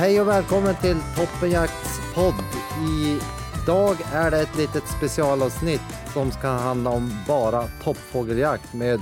Hej och välkommen till Toppenjakts podd. Idag är det ett litet specialavsnitt som ska handla om bara toppfågeljakt med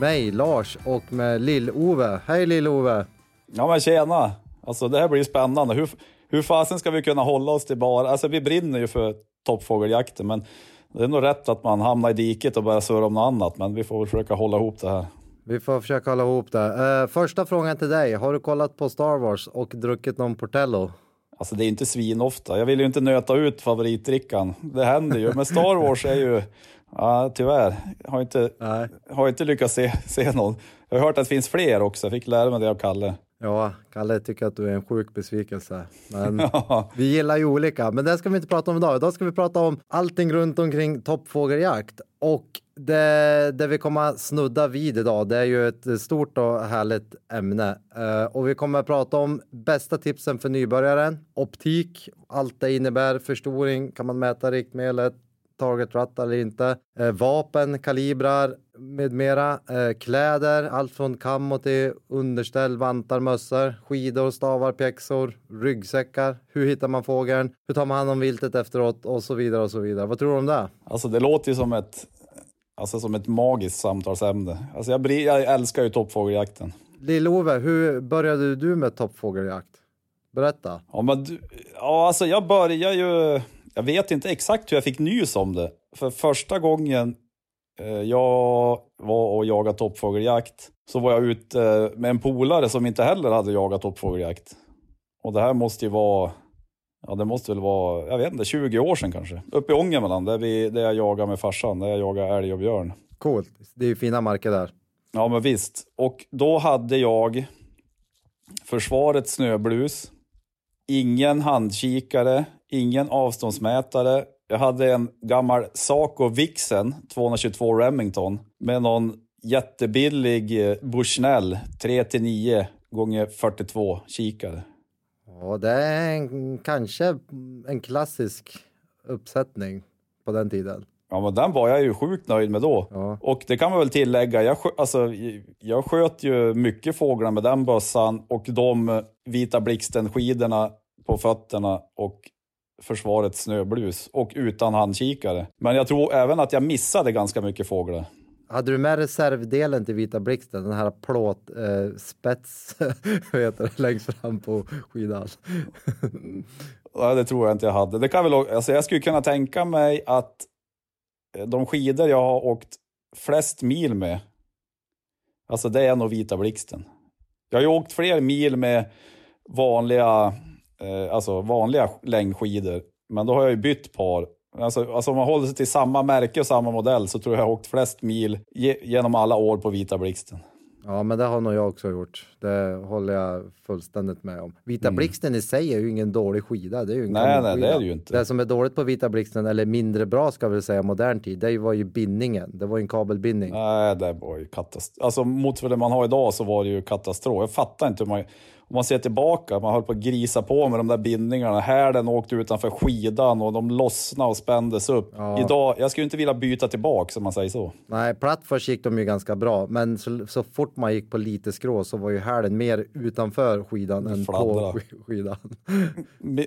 mig, Lars, och med Lill-Ove. Hej Lill-Ove! Ja men tjena! Alltså det här blir spännande. Hur, hur fasen ska vi kunna hålla oss till bara... Alltså vi brinner ju för toppfågeljakten men det är nog rätt att man hamnar i diket och börjar surra om något annat men vi får väl försöka hålla ihop det här. Vi får försöka hålla ihop det. Uh, första frågan till dig. Har du kollat på Star Wars och druckit någon Portello? Alltså det är inte svinofta. Jag vill ju inte nöta ut favoritdrickan. Det händer ju. Men Star Wars är ju... Ja, tyvärr. Har inte, Nej. har inte lyckats se, se någon. Jag har hört att det finns fler också. Jag fick lära mig det av Kalle. Ja, Kalle tycker att du är en sjuk besvikelse. Men Ja. vi gillar ju olika. Men det ska vi inte prata om idag. Idag ska vi prata om allting runt omkring toppfågeljakt. Och det, det vi kommer snudda vid idag, det är ju ett stort och härligt ämne. Eh, och vi kommer prata om bästa tipsen för nybörjaren, optik, allt det innebär, förstoring, kan man mäta riktmedlet, target rat eller inte, eh, vapen, kalibrar med mera, eh, kläder, allt från kammo till underställ, vantar, mössor, skidor, stavar, pjäxor, ryggsäckar. Hur hittar man fågeln? Hur tar man hand om viltet efteråt? Och så vidare och så vidare. Vad tror du om det? Alltså det låter ju som ett, alltså som ett magiskt samtalsämne. Alltså jag, jag älskar ju toppfågeljakten. Lill-Ove, hur började du med toppfågeljakt? Berätta. Ja, men du, ja, alltså jag började ju... Jag vet inte exakt hur jag fick nys om det. För första gången jag var och jagade toppfågeljakt så var jag ute eh, med en polare som inte heller hade jagat toppfågeljakt. Och det här måste ju vara... Ja, det måste väl vara, jag vet inte, 20 år sedan kanske. Uppe i Ångermanland, där, vi, där jag jagar med farsan, där jag jagar älg och björn. Coolt. Det är ju fina marker där. Ja, men visst. Och då hade jag försvarets snöblus, ingen handkikare, ingen avståndsmätare. Jag hade en gammal Saco Vixen 222 Remington med någon jättebillig eh, Bushnell 3-9 gånger 42 kikare. Ja, det är en, kanske en klassisk uppsättning på den tiden. Ja, men den var jag ju sjukt nöjd med då. Ja. Och det kan man väl tillägga, jag, skö- alltså, jag sköt ju mycket fåglar med den bössan och de vita blixten-skidorna på fötterna och försvarets snöblus och utan handkikare. Men jag tror även att jag missade ganska mycket fåglar. Hade du med reservdelen till Vita Blixten, den här plåt eh, heter det, längst fram på skidan? Ja, det tror jag inte jag hade. Det kan väl, alltså jag skulle kunna tänka mig att eh, de skidor jag har åkt flest mil med, alltså det är nog Vita Blixten. Jag har ju åkt fler mil med vanliga, eh, alltså vanliga längdskidor, men då har jag ju bytt par. Alltså, alltså om man håller sig till samma märke och samma modell så tror jag jag har åkt flest mil ge, genom alla år på Vita Blixten. Ja, men det har nog jag också gjort. Det håller jag fullständigt med om. Vita Blixten i sig är ju ingen dålig skida. Det är ju Nej, nej, kanonskida. det är det ju inte. Det som är dåligt på Vita Blixten, eller mindre bra ska vi säga modern tid, det var ju bindningen. Det var ju en kabelbindning. Nej, det var ju katastrof. Alltså mot vad man har idag så var det ju katastrof. Jag fattar inte hur man... Om man ser tillbaka, man höll på att grisa på med de där bindningarna. Hälen åkte utanför skidan och de lossnade och spändes upp. Idag, jag skulle inte vilja byta tillbaka om man säger så. Nej, platt först gick de ju ganska bra, men så, så fort man gick på lite skrå så var ju hälen mer utanför skidan än Fladdra. på sk- skidan.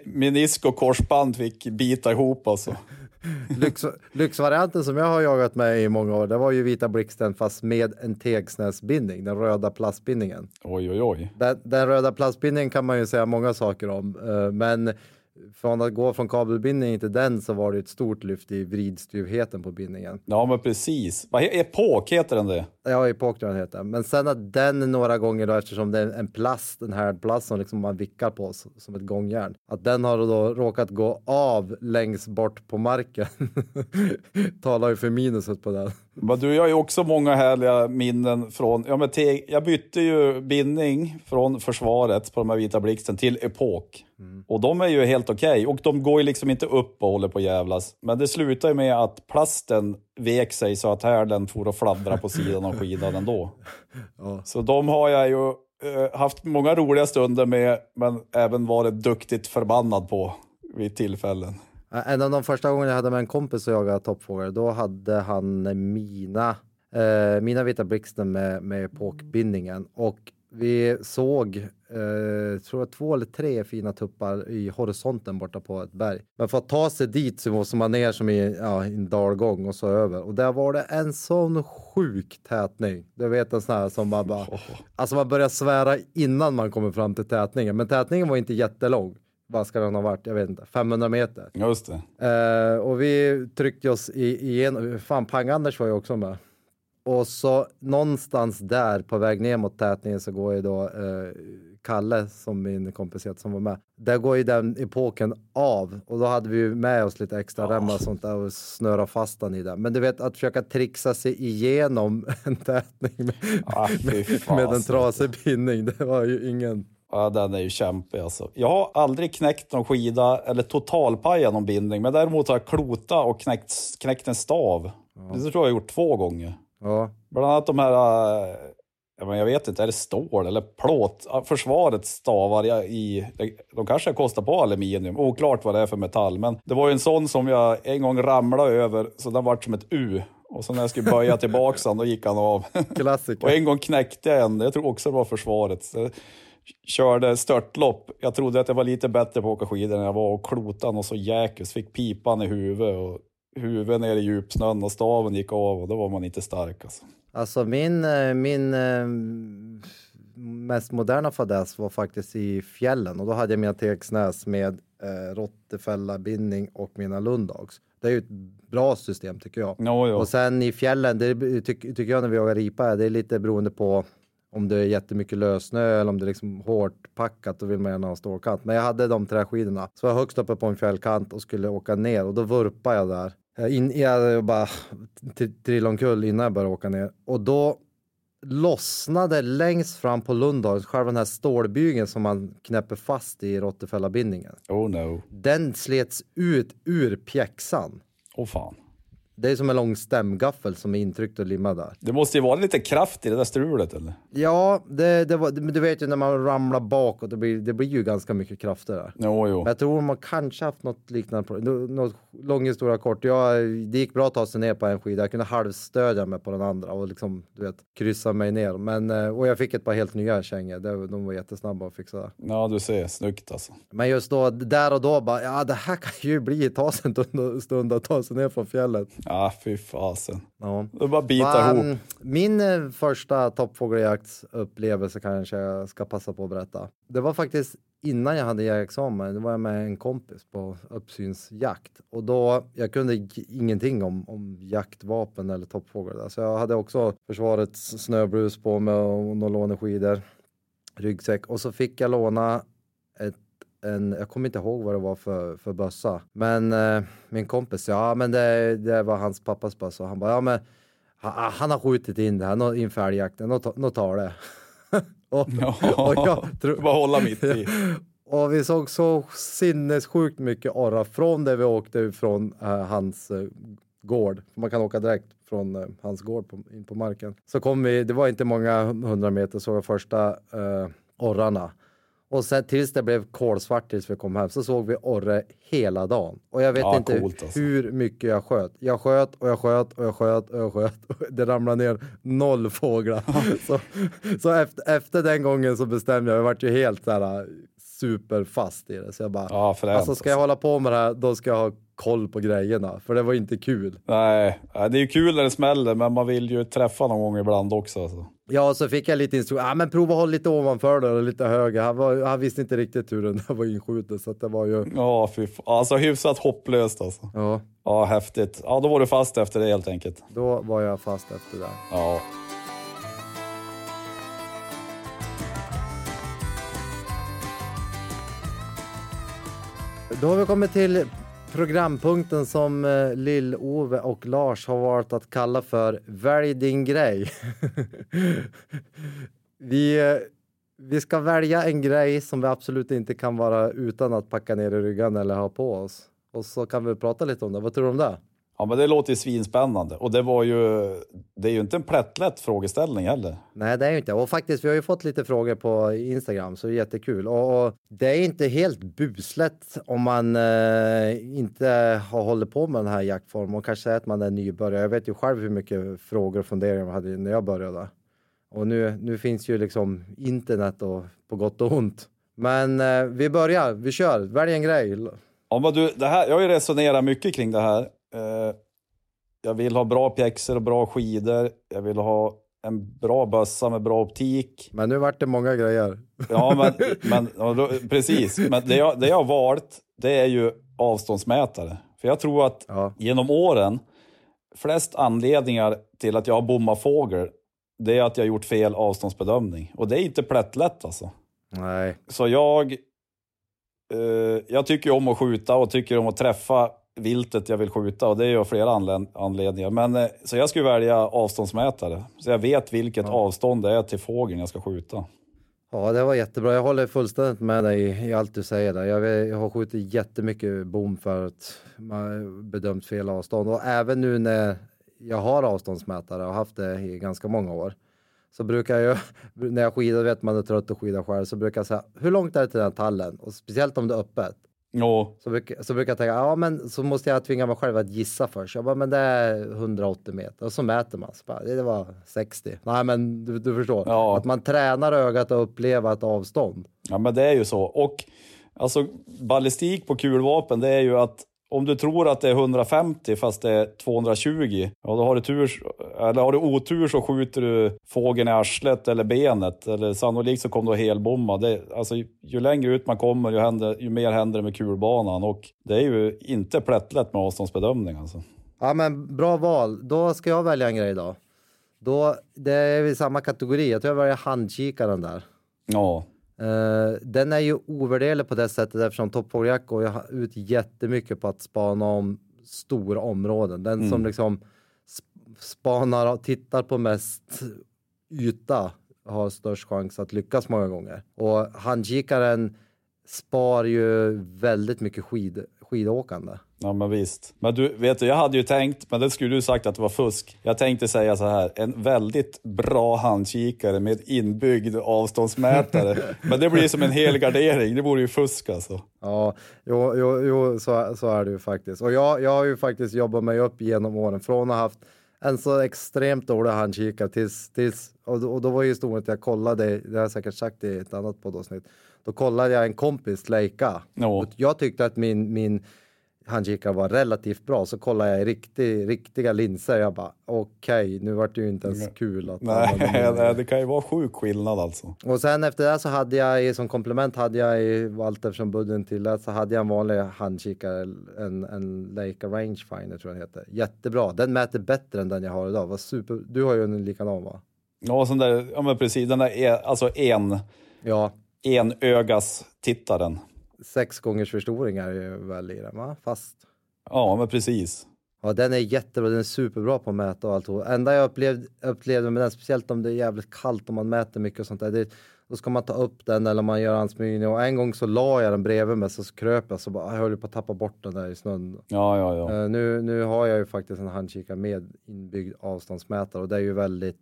Menisk och korsband fick bita ihop alltså. Lyx, lyxvarianten som jag har jagat med i många år, det var ju Vita Blixten fast med en tegsnäsbindning, den röda plastbindningen. Oj, oj, oj. Den, den röda plastbindningen kan man ju säga många saker om, eh, men från att gå från kabelbindning till den så var det ett stort lyft i vridstyvheten på bindningen. Ja, men precis. Vad Epok heter den det? Ja, tror jag den heter. Men sen att den några gånger då, eftersom det är en plast, en härdplast som liksom man vickar på som ett gångjärn, att den har då råkat gå av längst bort på marken. Talar ju för minuset på den. Men du, jag har ju också många härliga minnen från... Ja, men te, jag bytte ju bindning från försvaret på de här vita blixten till epok. Och de är ju helt okej. Och de går ju liksom inte upp och håller på att jävlas. Men det slutar ju med att plasten vek sig så att härden for och fladdra på sidan av skidan ändå. Ja. Så de har jag ju eh, haft många roliga stunder med, men även varit duktigt förbannad på vid tillfällen. En av de första gångerna jag hade med en kompis och jagade toppfågel, då hade han mina, eh, mina vita blixten med, med epokbindningen. Och vi såg, eh, tror jag, två eller tre fina tuppar i horisonten borta på ett berg. Men för att ta sig dit så måste man ner som i ja, en dalgång och så över. Och där var det en sån sjuk tätning. Du vet en sån här som man bara... Alltså man börjar svära innan man kommer fram till tätningen. Men tätningen var inte jättelång. Vad ska den ha varit? Jag vet inte. 500 meter. Just det. Eh, och vi tryckte oss igenom. Fan, Pang-Anders var ju också med. Och så någonstans där på väg ner mot tätningen så går ju då eh, Kalle, som min kompis heter, som var med. Där går ju den epoken av och då hade vi ju med oss lite extra remmar och sånt där och snöra fast den i det. Men du vet att försöka trixa sig igenom en tätning med, fy fan, med en alltså. trasig bindning, det var ju ingen... Ja, den är ju kämpig alltså. Jag har aldrig knäckt någon skida eller totalpajat någon bindning, men däremot har jag klotat och knäckt, knäckt en stav. Det tror jag jag gjort två gånger. Ja, Bland annat de här, äh, ja, men jag vet inte, är det stål eller plåt? Försvarets stavar i, de kanske kostar på aluminium, oklart vad det är för metall. Men det var ju en sån som jag en gång ramlade över, så den vart som ett U. Och så när jag skulle böja tillbaka den, då gick han av. klassiker. Och en gång knäckte jag en, jag tror också det var försvaret. Så jag körde störtlopp. Jag trodde att jag var lite bättre på att åka skidor än jag var och klotade och så jäkels. Fick pipan i huvudet och huvudet ner i djupsnön och staven gick av och då var man inte stark. Alltså. Alltså min, eh, min eh, mest moderna fadäs var faktiskt i fjällen och då hade jag mina Tegsnäs med eh, rottefällabindning och mina Lundags. Det är ju ett bra system tycker jag. Jo. Och sen i fjällen, det tycker tycker jag när vi jagar ripa, det är lite beroende på om det är jättemycket lössnö eller om det är liksom hårt packat, då vill man gärna ha stålkant. Men jag hade de träskidorna. Så var jag högst uppe på en fjällkant och skulle åka ner och då vurpade jag där. Jag In, jag bara trillade omkull innan jag började åka ner. Och då lossnade längst fram på Lundags, själva den här stålbygeln som man knäpper fast i rottefällabindningen. Oh no. Den slets ut ur pjäxan. Åh fan. Det är som en lång stämgaffel som är intryckt och limmad där. Det måste ju vara lite kraft i det där strulet eller? Ja, det, det var, du vet ju när man ramlar bakåt, det blir, det blir ju ganska mycket krafter där. Jo, jo. Men jag tror man kanske haft något liknande. Något lång historia kort. Jag, det gick bra att ta sig ner på en skida. Jag kunde halvstödja mig på den andra och liksom, du vet, kryssa mig ner. Men, eh, och jag fick ett par helt nya kängor. De var jättesnabba att fixa. Ja, du ser. Snyggt alltså. Men just då, där och då bara, ja det här kan ju bli, ta sig en stund- stund att ta sig ner från fjället. Ja, fy fasen. Ja. Det bara bita Va, ihop. Min eh, första toppfågeljaktsupplevelse kanske jag ska passa på att berätta. Det var faktiskt innan jag hade jägarexamen. Det var jag med en kompis på uppsynsjakt och då jag kunde ingenting om, om jaktvapen eller toppfågel. Så jag hade också försvarets snöbrus på mig och några låneskidor, ryggsäck och så fick jag låna ett en, jag kommer inte ihåg vad det var för, för bössa. Men eh, min kompis, ja men det, det var hans pappas bössa. Han bara, ja men han, han har skjutit in det här inför älgjakten, nå ta- nå tar det. och, Ja, och jag tror- bara hålla mitt i. och vi såg så sinnessjukt mycket orrar från där vi åkte ifrån eh, hans eh, gård. Man kan åka direkt från eh, hans gård på, in på marken. Så kom vi, det var inte många hundra meter, såg jag första eh, orrarna. Och sen tills det blev kolsvart tills vi kom hem så såg vi orre hela dagen. Och jag vet Ja, inte coolt alltså. hur mycket jag sköt. Jag sköt och jag sköt och jag sköt och jag sköt. Det ramlade ner noll fåglar. så så efter, efter den gången så bestämde jag, jag vart ju helt så här superfast i det. Så jag bara, Ja, fränt. alltså ska jag hålla på med det här då ska jag ha koll på grejerna. För det var inte kul. Nej, det är ju kul när det smäller, men man vill ju träffa någon gång ibland också. Alltså. Ja, så fick jag lite instruktion. Ah, men prova håll lite ovanför och lite högre. Han, var, han visste inte riktigt hur den där var inskjuten så det var ju... Ja, fy. Alltså hyfsat hopplöst alltså. Ja, Ja, häftigt. Ja, då var du fast efter det helt enkelt. då var jag fast efter det. Ja. Då har vi kommit till programpunkten som eh, Lill-Ove och Lars har valt att kalla för Välj din grej. vi, eh, vi ska välja en grej som vi absolut inte kan vara utan att packa ner i ryggen eller ha på oss. Och så kan vi prata lite om det. Vad tror du om det? Ja, men det låter ju svinspännande. Och det var ju, det är ju inte en plättlätt frågeställning heller. Nej, det är ju inte. Och faktiskt, vi har ju fått lite frågor på Instagram, så det är jättekul. Och, och det är inte helt buslätt om man eh, inte har hållit på med den här jaktformen och kanske att man är nybörjare. Jag vet ju själv hur mycket frågor och funderingar jag hade när jag började. Och nu, nu finns ju liksom internet och på gott och ont. Men eh, vi börjar, vi kör. Välj en grej. Ja, men du, det här, jag har ju resonerat mycket kring det här. Eh, jag vill ha bra pjäxor och bra skidor. Jag vill ha en bra bössa med bra optik. Men nu vart det många grejer. Ja, men, men ja, då, precis. Men det jag, det jag har valt, det är ju avståndsmätare. För jag tror att Ja. genom åren, flest anledningar till att jag har bommat fågel, det är att jag har gjort fel avståndsbedömning. Och det är inte plättlätt alltså. Nej, Så jag, eh, jag tycker om att skjuta och tycker om att träffa viltet jag vill skjuta och det är ju av flera anled- anledningar. Men, eh, så jag skulle välja avståndsmätare, så jag vet vilket avstånd det är till fågeln jag ska skjuta. Ja, det var jättebra. Jag håller fullständigt med dig i allt du säger där. Jag har skjutit jättemycket bom för att man bedömt fel avstånd och även nu när jag har avståndsmätare och haft det i ganska många år så brukar jag, när jag skidar, vet man är trött och skidar själv, så brukar jag säga hur långt är det till den tallen? Och speciellt om det är öppet. Och, Så brukar, så brukar jag tänka, ja men så måste jag tvinga mig själv att gissa först. Jag bara, men det är 180 meter. Och så mäter man. Så bara, det var 60. Nej men du, du förstår. Ja. Att man tränar ögat att uppleva ett avstånd. ja, men det är ju så. Och alltså, ballistik på kulvapen, det är ju att om du tror att det är 150 fast det är 220, ja då har du, tur, eller har du otur så skjuter du fågeln i arslet eller benet. Eller sannolikt så kommer du att helbomma. Det, alltså, ju längre ut man kommer, ju, händer, ju mer händer det med kulbanan. Och det är ju inte plättlätt med avståndsbedömning. Alltså. Ja men bra val. Då ska jag välja en grej då. Då, det är i samma kategori. Jag tror jag väljer handkikaren där. Ja, Eh, den är ju ovärderlig på det sättet eftersom toppfågeljakt går ju ut jättemycket på att spana om stora områden. Den som liksom sp- spanar och tittar på mest yta har störst chans att lyckas många gånger. Och handkikaren spar ju väldigt mycket skid, skidåkande. Ja men visst. Men du, vet du, jag hade ju tänkt, men det skulle du sagt att det var fusk. Jag tänkte säga så här, en väldigt bra handkikare med inbyggd avståndsmätare. men det blir som en hel gardering, det vore ju fusk alltså. Ja, jo, jo, jo så, så är det ju faktiskt. Och jag, jag har ju faktiskt jobbat mig upp genom åren från att ha haft en så extremt dålig handkikare tills, tills och, då- och då var ju historien att jag kollade, det har jag säkert sagt i ett annat poddavsnitt, då kollade jag en kompis Leica. Och Jag tyckte att min, min handkikare var relativt bra, så kollade jag i riktig, riktiga linser. Jag bara okej, nu vart det ju inte ens kul att Nej, nej, det kan ju vara sjuk skillnad alltså. och sen efter det så hade jag som komplement hade jag i allt eftersom budgeten tillät så hade jag en vanlig handkikare, en, en Leica Rangefinder tror jag den heter. Jättebra, den mäter bättre än den jag har idag. Var super, du har ju en likadan va? Ja, sån där, ja men precis, den där är, alltså en, Ja, en ögas tittaren. sex gångers förstoring är ju väl i den va? Fast Ja, men precis. Ja, den är jättebra. Den är superbra på att mäta och allt. Enda jag upplevde, upplevde med den, speciellt om det är jävligt kallt och man mäter mycket och sånt där. Det, då ska man ta upp den eller man gör ansmygning. Och en gång så la jag den bredvid mig så kröp jag så bara, jag höll på att tappa bort den där i snön. Ja, ja, ja. Eh, nu, nu har jag ju faktiskt en handkikare med inbyggd avståndsmätare och det är ju väldigt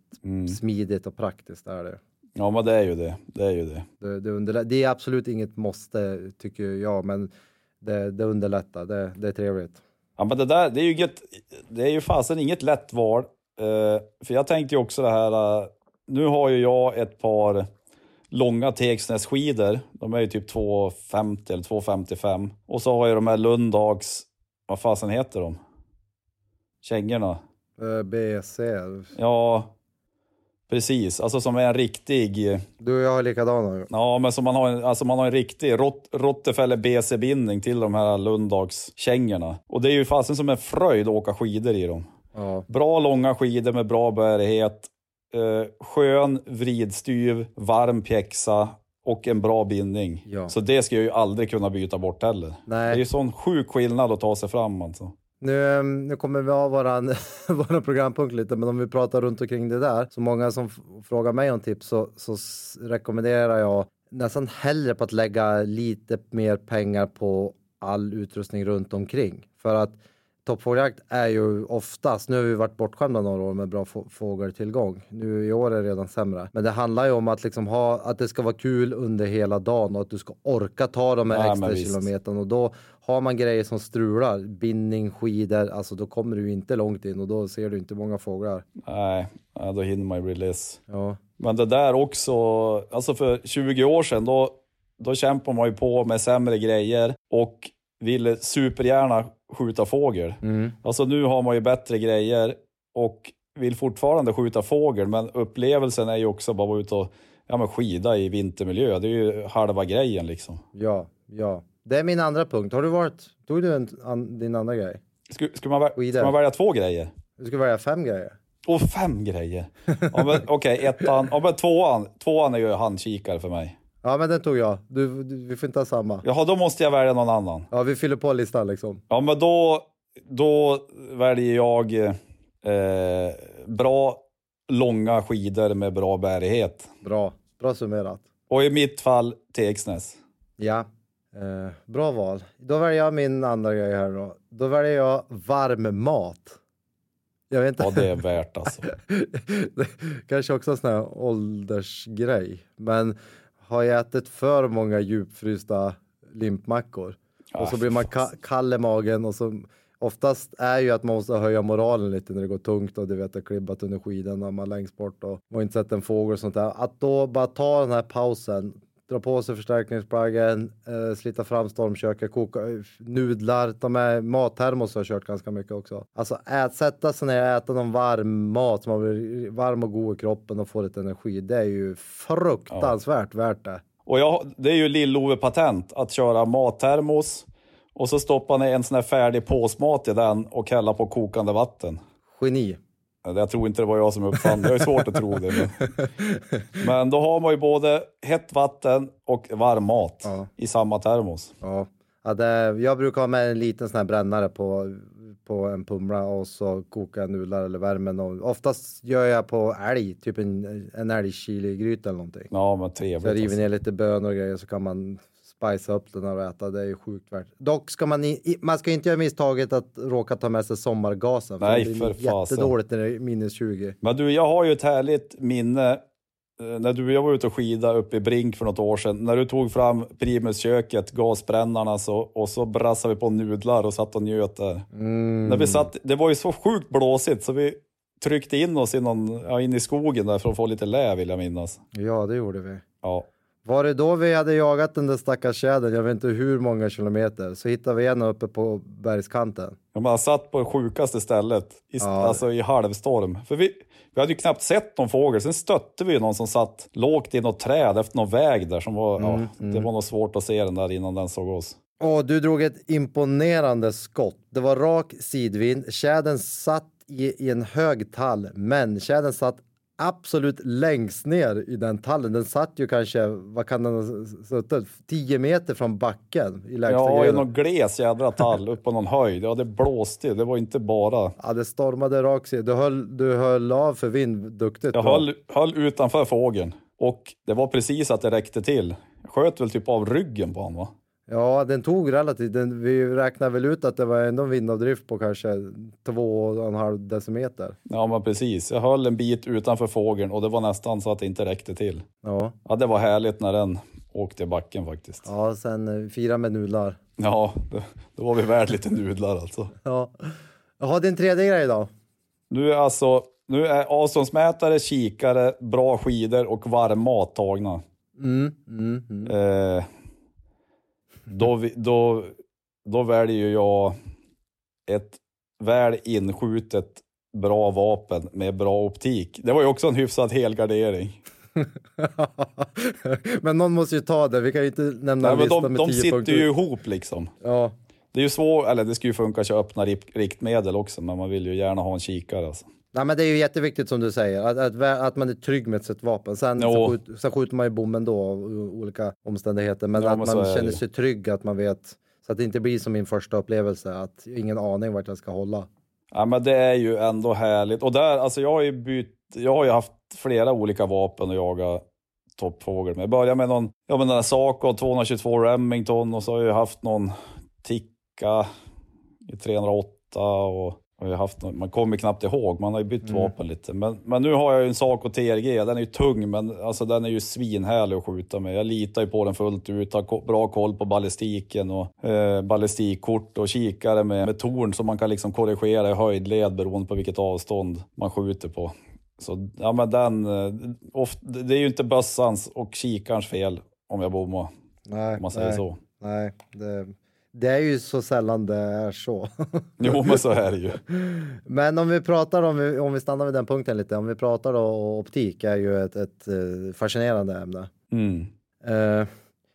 smidigt och praktiskt. Där det. Ja, men det är ju det. Det är ju det. Det, det, underlä- det är absolut inget måste tycker jag, men det, det underlättar. Det, det är trevligt. Ja, men det där, det är ju, inget, det är ju fasen inget lätt val. Eh, för jag tänkte ju också det här, eh, nu har ju jag ett par långa Tegsnässkidor. De är ju typ 2,50 eller 2,55. Och så har jag de här Lundags, vad fasen heter de? Kängorna. Eh, BC. Ja, precis. Alltså som är en riktig, Du och jag har likadana. ju. ja men som man har en, alltså man har en riktig Rott, Rottefeller BC-bindning till de här Lundags-kängorna. Och det är ju fasen som en fröjd att åka skidor i dem. Ja. Bra långa skidor med bra bärighet. Eh, skön vridstyv, varm pjäxa och en bra bindning. Ja. Så det ska jag ju aldrig kunna byta bort heller. Nej. Det är ju sån sjuk skillnad att ta sig fram alltså. Nu, eh, nu kommer vi av våran, våran programpunkt lite, men om vi pratar runt omkring det där. Så många som frågar mig om tips så, så rekommenderar jag nästan hellre på att lägga lite mer pengar på all utrustning runt omkring. För att toppfågeljakt är ju oftast, nu har vi varit bortskämda några år med bra få- fågeltillgång. Nu i år är det redan sämre. Men det handlar ju om att liksom ha, att det ska vara kul under hela dagen och att du ska orka ta de här Ja, extra visst. kilometrarna. Och då har man grejer som strular, bindning, skidor, alltså då kommer du inte långt in och då ser du inte många fåglar. Nej, då hinner man ju bli less. Ja, Men det där också, alltså för 20 år sedan då, då kämpade man ju på med sämre grejer och ville supergärna skjuta fågel. mm. Alltså nu har man ju bättre grejer och vill fortfarande skjuta fågel men upplevelsen är ju också bara att vara ute och ja, men skida i vintermiljö. Det är ju halva grejen liksom. ja, ja. Det är min andra punkt. Har du varit, tog du en, an, din andra grej? Ska, ska, man, ska man välja två grejer? Du ska välja fem grejer. Och fem grejer! Okej, ettan, ja, men tvåan, tvåan är ju handkikare för mig. Ja, men den tog jag. Du, du, vi får inte ha samma. Jaha, då måste jag välja någon annan. Ja, vi fyller på listan liksom. Ja, men då, då väljer jag eh, bra, långa skidor med bra bärighet. Bra, bra summerat. Och i mitt fall Tegsnäs. Ja, eh, bra val. Då väljer jag min andra grej här då. Då väljer jag varm mat. Jag vet inte. Ja, det är värt alltså. Kanske också en sån här åldersgrej. Men har jag ätit för många djupfrysta limpmackor och så Ah, blir man ka- kall i magen och så oftast är ju att man måste höja moralen lite när det går tungt och du vet, det klibbat under skidorna och man längst bort och man har inte sett en fågel och sånt där. Att då bara ta den här pausen, dra på sig förstärkningsplaggen, eh, slita fram stormköket, koka nudlar, ta med mattermos har jag kört ganska mycket också. Alltså ät, sätta sig ner och äta någon varm mat som man blir varm och god i kroppen och få lite energi. Det är ju fruktansvärt värt det. Och jag, det är ju lill-Ove patent att köra mattermos och så stoppar ni en sån här färdig påsmat i den och hälla på kokande vatten. Geni. Jag tror inte det var jag som uppfann det, det är svårt att tro det. Men, men då har man ju både hett vatten och varm mat Ja. i samma termos. Ja. Ja, det, jag brukar ha med en liten sån här brännare på, på en pumla och så kokar jag nudlar eller värmen. Och oftast gör jag på älg, typ en, en älgchiligryta eller någonting. Ja, men Så trevligt. jag river Alltså. ner lite bönor och grejer så kan man spicea upp den och äta. Det är ju sjukt värt. Dock ska man, i, man ska inte göra misstaget att råka ta med sig sommargasen. Nej, det blir för fasen. jättedåligt när det är minus 20. Men du, jag har ju ett härligt minne eh, när du och jag var ute och skida uppe i Brink för något år sedan. När du tog fram primusköket, gasbrännarna så, och så brassade vi på nudlar och satt och njöt där. Mm. När vi satt, det var ju så sjukt blåsigt så vi tryckte in oss i, någon, ja, in i skogen där för att få lite lä vill jag minnas. Ja, det gjorde vi. Ja. Var det då vi hade jagat den där stackars tjädern, jag vet inte hur många kilometer, så hittade vi en uppe på bergskanten. Ja, Man satt på det sjukaste stället, i, Ja. alltså i halvstorm. För vi, vi hade ju knappt sett någon fågel, sen stötte vi någon som satt lågt i något träd efter någon väg där som var, ja, det var nog svårt att se den där innan den såg oss. Och du drog ett imponerande skott. Det var rak sidvind, tjädern satt i, i en hög tall, men tjädern satt absolut längst ner i den tallen. Den satt ju kanske, vad kan den ha suttit, 10 meter från backen i lägsta Ja, i grenen. någon gles jädra tall upp på någon höjd. Ja, det blåste. Det var inte bara... Ja, det stormade rak sida. Du höll, du höll av för vind duktigt. Jag höll, höll utanför fågeln och det var precis att det räckte till. Jag sköt väl typ av ryggen på honom va? Ja, den tog relativt. Den, vi räknar väl ut att det var ändå en vindavdrift på kanske två och en halv decimeter. Ja, men precis. Jag höll en bit utanför fågeln och det var nästan så att det inte räckte till. Ja, Ja, det var härligt när den åkte i backen faktiskt. ja sen eh, fira med nudlar. Ja, då, då var vi värd lite nudlar alltså. Ja. Jaha, din tredje grej då? Nu är alltså, nu är avståndsmätare, kikare, bra skidor och varm mat tagna. Mm, mm, mm. Eh, då, då, då väljer ju jag ett väl inskjutet bra vapen med bra optik. Det var ju också en hyfsad helgardering. men någon måste ju ta det. Vi kan ju inte nämna Nej, en lista de med de tio sitter punkter. ju ihop liksom. Ja. Det är ju svårt, eller det ska ju funka att öppna rip- riktmedel också, men man vill ju gärna ha en kikare. Alltså. Nej, men det är ju jätteviktigt som du säger, att, att, att man är trygg med sitt vapen. Sen, Jo. så, skjut, så skjuter man ju bommen då av olika omständigheter. Men Ja, att man känner sig trygg, att man vet. Så att det inte blir som min första upplevelse, att ingen aning vart jag ska hålla. Ja, men det är ju ändå härligt. Och där, alltså jag har ju bytt, jag har ju haft flera olika vapen att jaga toppfågel med. Jag började med någon, ja men den där Saco 222 Remington och så har jag haft någon Tikka i 308 och har jag haft man kommer knappt ihåg, man har ju bytt vapen lite. Men, men nu har jag ju en Saco TRG, den är ju tung men alltså den är ju svinhärlig att skjuta med. Jag litar ju på den fullt ut, har bra koll på ballistiken och eh, ballistikkort och kikare med, med torn som man kan liksom korrigera i höjdled beroende på vilket avstånd man skjuter på. Så ja men den, eh, oft, det är ju inte bössans och kikarens fel om jag bommar, Nej, om man säger nej, så. nej det, det är ju så sällan det är så. Jo men så är det ju. Men om vi pratar om, vi- om vi stannar vid den punkten lite, om vi pratar då optik är ju ett, ett eh, fascinerande ämne. Mm. Eh,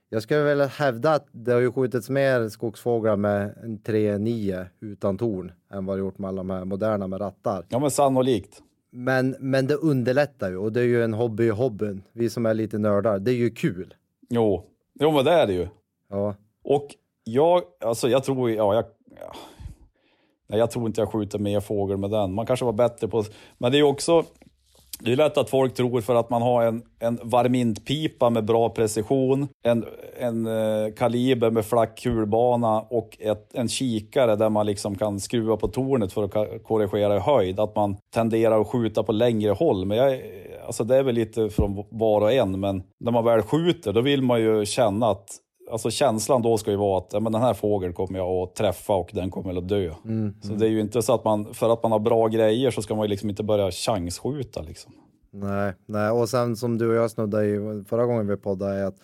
jag skulle väl hävda att det har ju skjutits mer skogsfåglar med en 3-9 utan torn än vad det gjort med alla de här moderna med rattar. Ja men sannolikt. Men, men det underlättar ju och det är ju en hobby i hobbyn. Vi som är lite nördar, det är ju kul. Jo. jo men det är det ju. Ja, Och jag, alltså jag tror, ja, jag, ja. Nej, jag tror inte jag skjuter mer fågel med den. Man kanske var bättre på, men det är också, det är lätt att folk tror för att man har en, en varmintpipa med bra precision, en, en eh, kaliber med flack kulbana och ett, en kikare där man liksom kan skruva på tornet för att korrigera i höjd. Att man tenderar att skjuta på längre håll. Men jag, alltså det är väl lite från var och en, men när man väl skjuter då vill man ju känna att Alltså känslan då ska ju vara att ja, men den här fågeln kommer jag att träffa och den kommer att dö. så det är ju inte så att man, för att man har bra grejer så ska man ju liksom inte börja chansskjuta liksom. nej, nej. Och sen som du och jag snuddade i förra gången vi poddade är att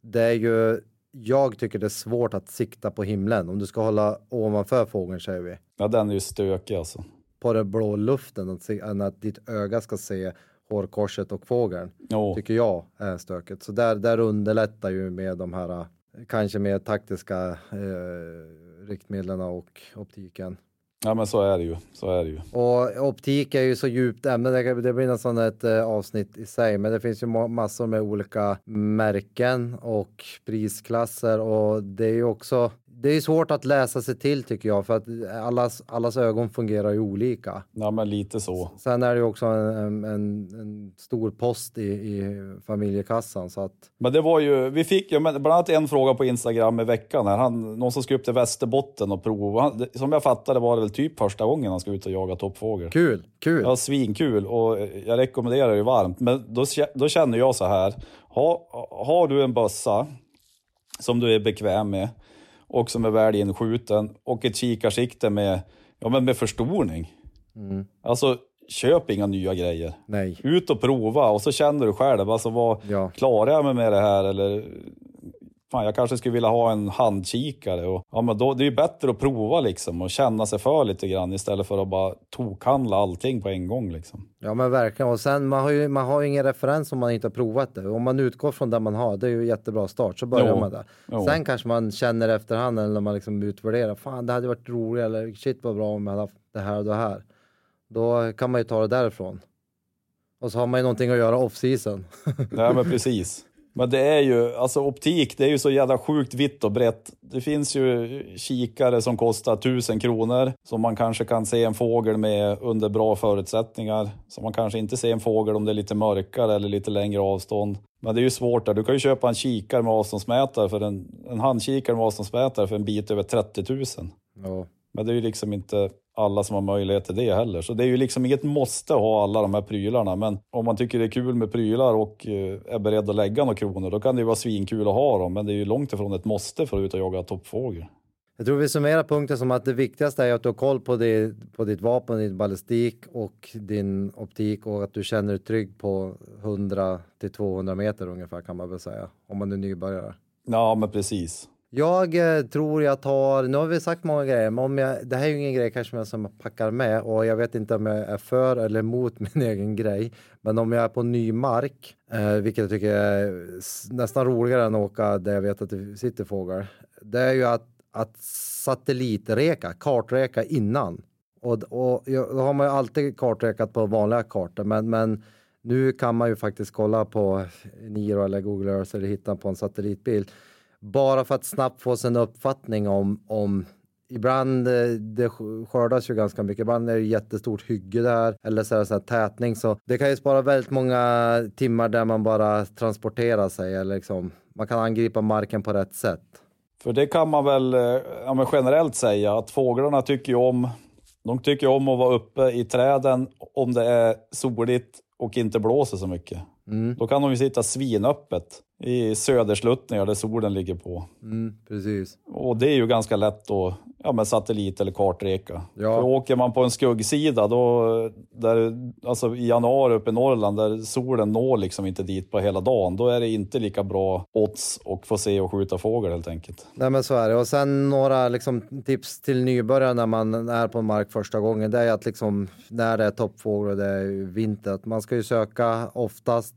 det är ju, jag tycker det är svårt att sikta på himlen. Om du ska hålla ovanför fågeln säger vi. Ja, den är ju stökig alltså. på den blå luften att se, att ditt öga ska se hårkorset och fågeln. Jo. Tycker jag är stökigt. Så där, där underlättar ju med de här kanske mer taktiska eh, riktmedlen och optiken. Ja men så är det ju. Så är det ju. Och optik är ju så djupt ämne, det, det blir nästan ett eh, avsnitt i sig, men det finns ju ma- massor med olika märken och prisklasser och det är ju också, det är svårt att läsa sig till tycker jag, för att allas, allas ögon fungerar ju olika. Ja men lite så. Sen är det ju också en, en, en stor post i, i familjekassan så att Men det var ju, vi fick ju bland annat en fråga på Instagram i veckan här. Han, någon som skulle upp till Västerbotten och prova. Han, som jag fattade var det väl typ första gången han ska ut och jaga toppfågel. kul, kul. Ja, svinkul och jag rekommenderar det varmt. Men då, då känner jag så här. Ha, har du en bössa som du är bekväm med och som är väl inskjuten och ett kikarsikte med, ja, men med förstoring. Alltså, köp inga nya grejer. Nej. Ut och prova och så känner du själv. Alltså, vad, Ja. Klarar jag mig med det här eller fan, jag kanske skulle vilja ha en handkikare. Och, ja, men då, det är ju bättre att prova liksom och känna sig för lite grann istället för att bara tokhandla allting på en gång. Liksom. Ja men verkligen. Och sen man har ju, man har ju ingen referens om man inte har provat det. Om man utgår från det man har, det är ju jättebra start. Så börjar Jo. man där. Jo. Sen kanske man känner efterhand eller när man liksom utvärderar. Fan det hade varit roligt eller shit vad bra om jag hade haft det här och det här. Då kan man ju ta det därifrån. Och så har man ju någonting att göra off season. Nej men precis. Men det är ju, alltså optik, det är ju så jävla sjukt vitt och brett. Det finns ju kikare som kostar tusen kronor, som man kanske kan se en fågel med under bra förutsättningar. Som man kanske inte ser en fågel om det är lite mörkare eller lite längre avstånd. Men det är ju svårt där. Du kan ju köpa en kikare med avståndsmätare, för en, en handkikare med avståndsmätare för en bit över 30 000. ja. Men det är ju liksom inte alla som har möjlighet till det heller. Så det är ju liksom inget måste att ha alla de här prylarna. Men om man tycker det är kul med prylar och eh, är beredd att lägga några kronor, då kan det ju vara svinkul att ha dem. Men det är ju långt ifrån ett måste för att ut och jaga toppfågel. Jag tror vi summerar punkten som att det viktigaste är att du har koll på, det, på ditt vapen, din ballistik och din optik och att du känner dig trygg på 100 till 200 meter ungefär kan man väl säga. Om man är nybörjare. Ja, men precis. Jag eh, tror jag tar, nu har vi sagt många grejer, men om jag, det här är ju ingen grej kanske som jag packar med och jag vet inte om jag är för eller emot min egen grej. Men om jag är på ny mark, eh, vilket jag tycker är nästan roligare än att åka där jag vet att det sitter fåglar. Det är ju att, att satellitreka, kartreka innan Och, och jag, då har man ju alltid kartrekat på vanliga kartor, men, men nu kan man ju faktiskt kolla på Niro eller Google Earth eller hitta på en satellitbild. Bara för att snabbt få sig en uppfattning om, om Ibland eh, det skördas ju ganska mycket, ibland är det jättestort hygge där eller så är det så här tätning så det kan ju spara väldigt många timmar där man bara transporterar sig eller liksom man kan angripa marken på rätt sätt. För det kan man väl eh, ja, generellt säga att fåglarna tycker ju om de tycker om att vara uppe i träden om det är soligt och inte blåser så mycket. Mm. Då kan de ju sitta svinöppet i södersluttningar där solen ligger på. Mm, precis. Och det är ju ganska lätt att ja, med satellit eller kartreka. Ja. För åker man på en skuggsida, då, där, alltså i januari uppe i Norrland, där solen når liksom inte dit på hela dagen, då är det inte lika bra odds att få se och skjuta fågel helt enkelt. Nej men så är det. Och sen några liksom, tips till nybörjare när man är på en mark första gången, det är att liksom, när det är toppfågel och det är vinter, att man ska ju söka oftast,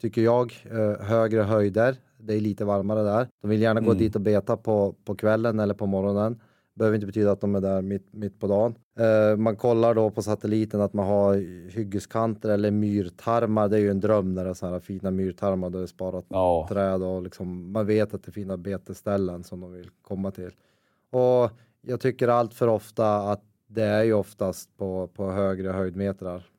tycker jag, eh, högre höjder. Det är lite varmare där. De vill gärna gå mm. dit och beta på, på kvällen eller på morgonen behöver inte betyda att de är där mitt, mitt på dagen. Eh, man kollar då på satelliten att man har hyggeskanter eller myrtarmar. Det är ju en dröm när det är sådana här fina myrtarmar där det är sparat ja. träd och liksom, man vet att det är fina beteställen som de vill komma till. Och jag tycker allt för ofta att det är ju oftast på, på högre höjdmetrar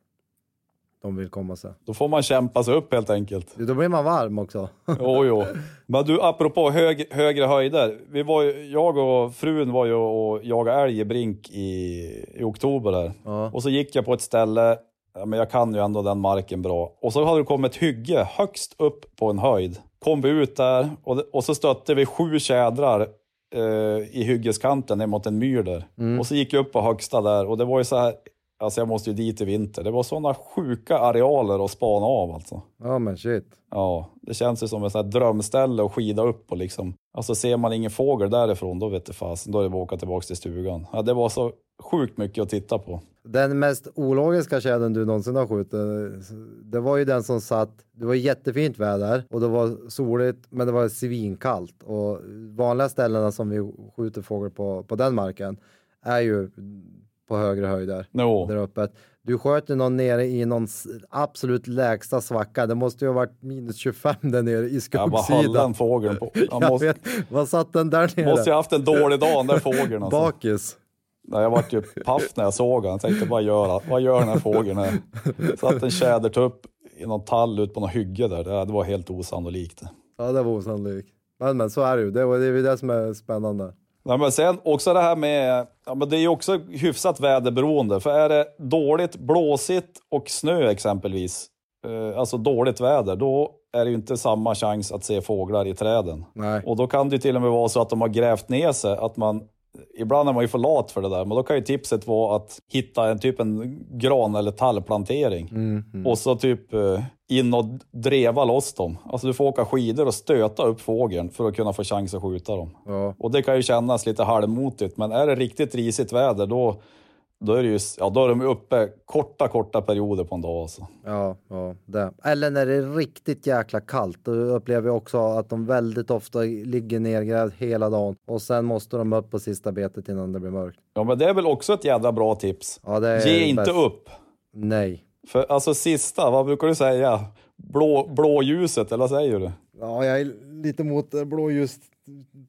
de vill komma sig. Då får man kämpa sig upp helt enkelt. Då blir man varm också. jo, jo. Men du, apropå hög, högre höjder. Vi var ju, jag och frun var ju och jagade älg i Brink i, i oktober där. Ja. Och så gick jag på ett ställe, ja, men jag kan ju ändå den marken bra. Och så hade det kommit ett hygge högst upp på en höjd. Kom vi ut där och, och så stötte vi sju tjädrar eh, i hyggeskanten ner mot en myr där. Mm. Och så gick jag upp på högsta där och det var ju så här Alltså jag måste ju dit i vinter. Det var sådana sjuka arealer att spana av alltså. Ja men shit. Ja, det känns ju som ett sånt drömställe att skida upp och liksom. Alltså ser man ingen fågel därifrån, då vet du fasen, då är det bara att åka tillbaka till stugan. Ja, det var så sjukt mycket att titta på. Den mest ologiska tjädern du någonsin har skjutit, det var ju den som satt, det var jättefint väder och det var soligt men det var svinkallt och vanliga ställena som vi skjuter fågel på, på den marken är ju på högre höjder. No. Där uppe. Du sköt ju någon nere i någon absolut lägsta svacka. Det måste ju ha varit minus 25 där nere i skuggsidan. Ja, vad höll den fågeln på? Jag måste, vet, vad satt den där nere? Måste ju haft en dålig dag den där fågeln. Alltså. Bakis. Nej, jag vart ju paff när jag såg den. Jag tänkte, vad gör, vad gör den här fågeln här? Satt en tjädertupp i någon tall ut på något hygge där. Det var helt osannolikt. Ja, det var osannolikt. Men, men så är det ju. Det är det som är spännande. Ja, men sen också det här med, ja, men det är ju också hyfsat väderberoende. För är det dåligt, blåsigt och snö exempelvis, eh, alltså dåligt väder, då är det ju inte samma chans att se fåglar i träden. Nej. Och då kan det till och med vara så att de har grävt ner sig, att man Ibland är man ju för lat för det där, men då kan ju tipset vara att hitta en typ en gran eller tallplantering. Mm, mm. Och så typ eh, in och dreva loss dem. Alltså du får åka skidor och stöta upp fågeln för att kunna få chans att skjuta dem. Ja. Och det kan ju kännas lite halvmotigt, men är det riktigt risigt väder då då är, det ju, ja, då är de uppe korta, korta perioder på en dag. Alltså. Ja, ja det. Eller när det är riktigt jäkla kallt. Då upplever jag också att de väldigt ofta ligger nergrävd hela dagen och sen måste de upp på sista betet innan det blir mörkt. Ja, men det är väl också ett jävla bra tips. Ja, det är Ge inte bäst. upp. Nej. För alltså sista, vad brukar du säga? Blå, blåljuset, eller vad säger du? Ja, jag är lite mot blåljus,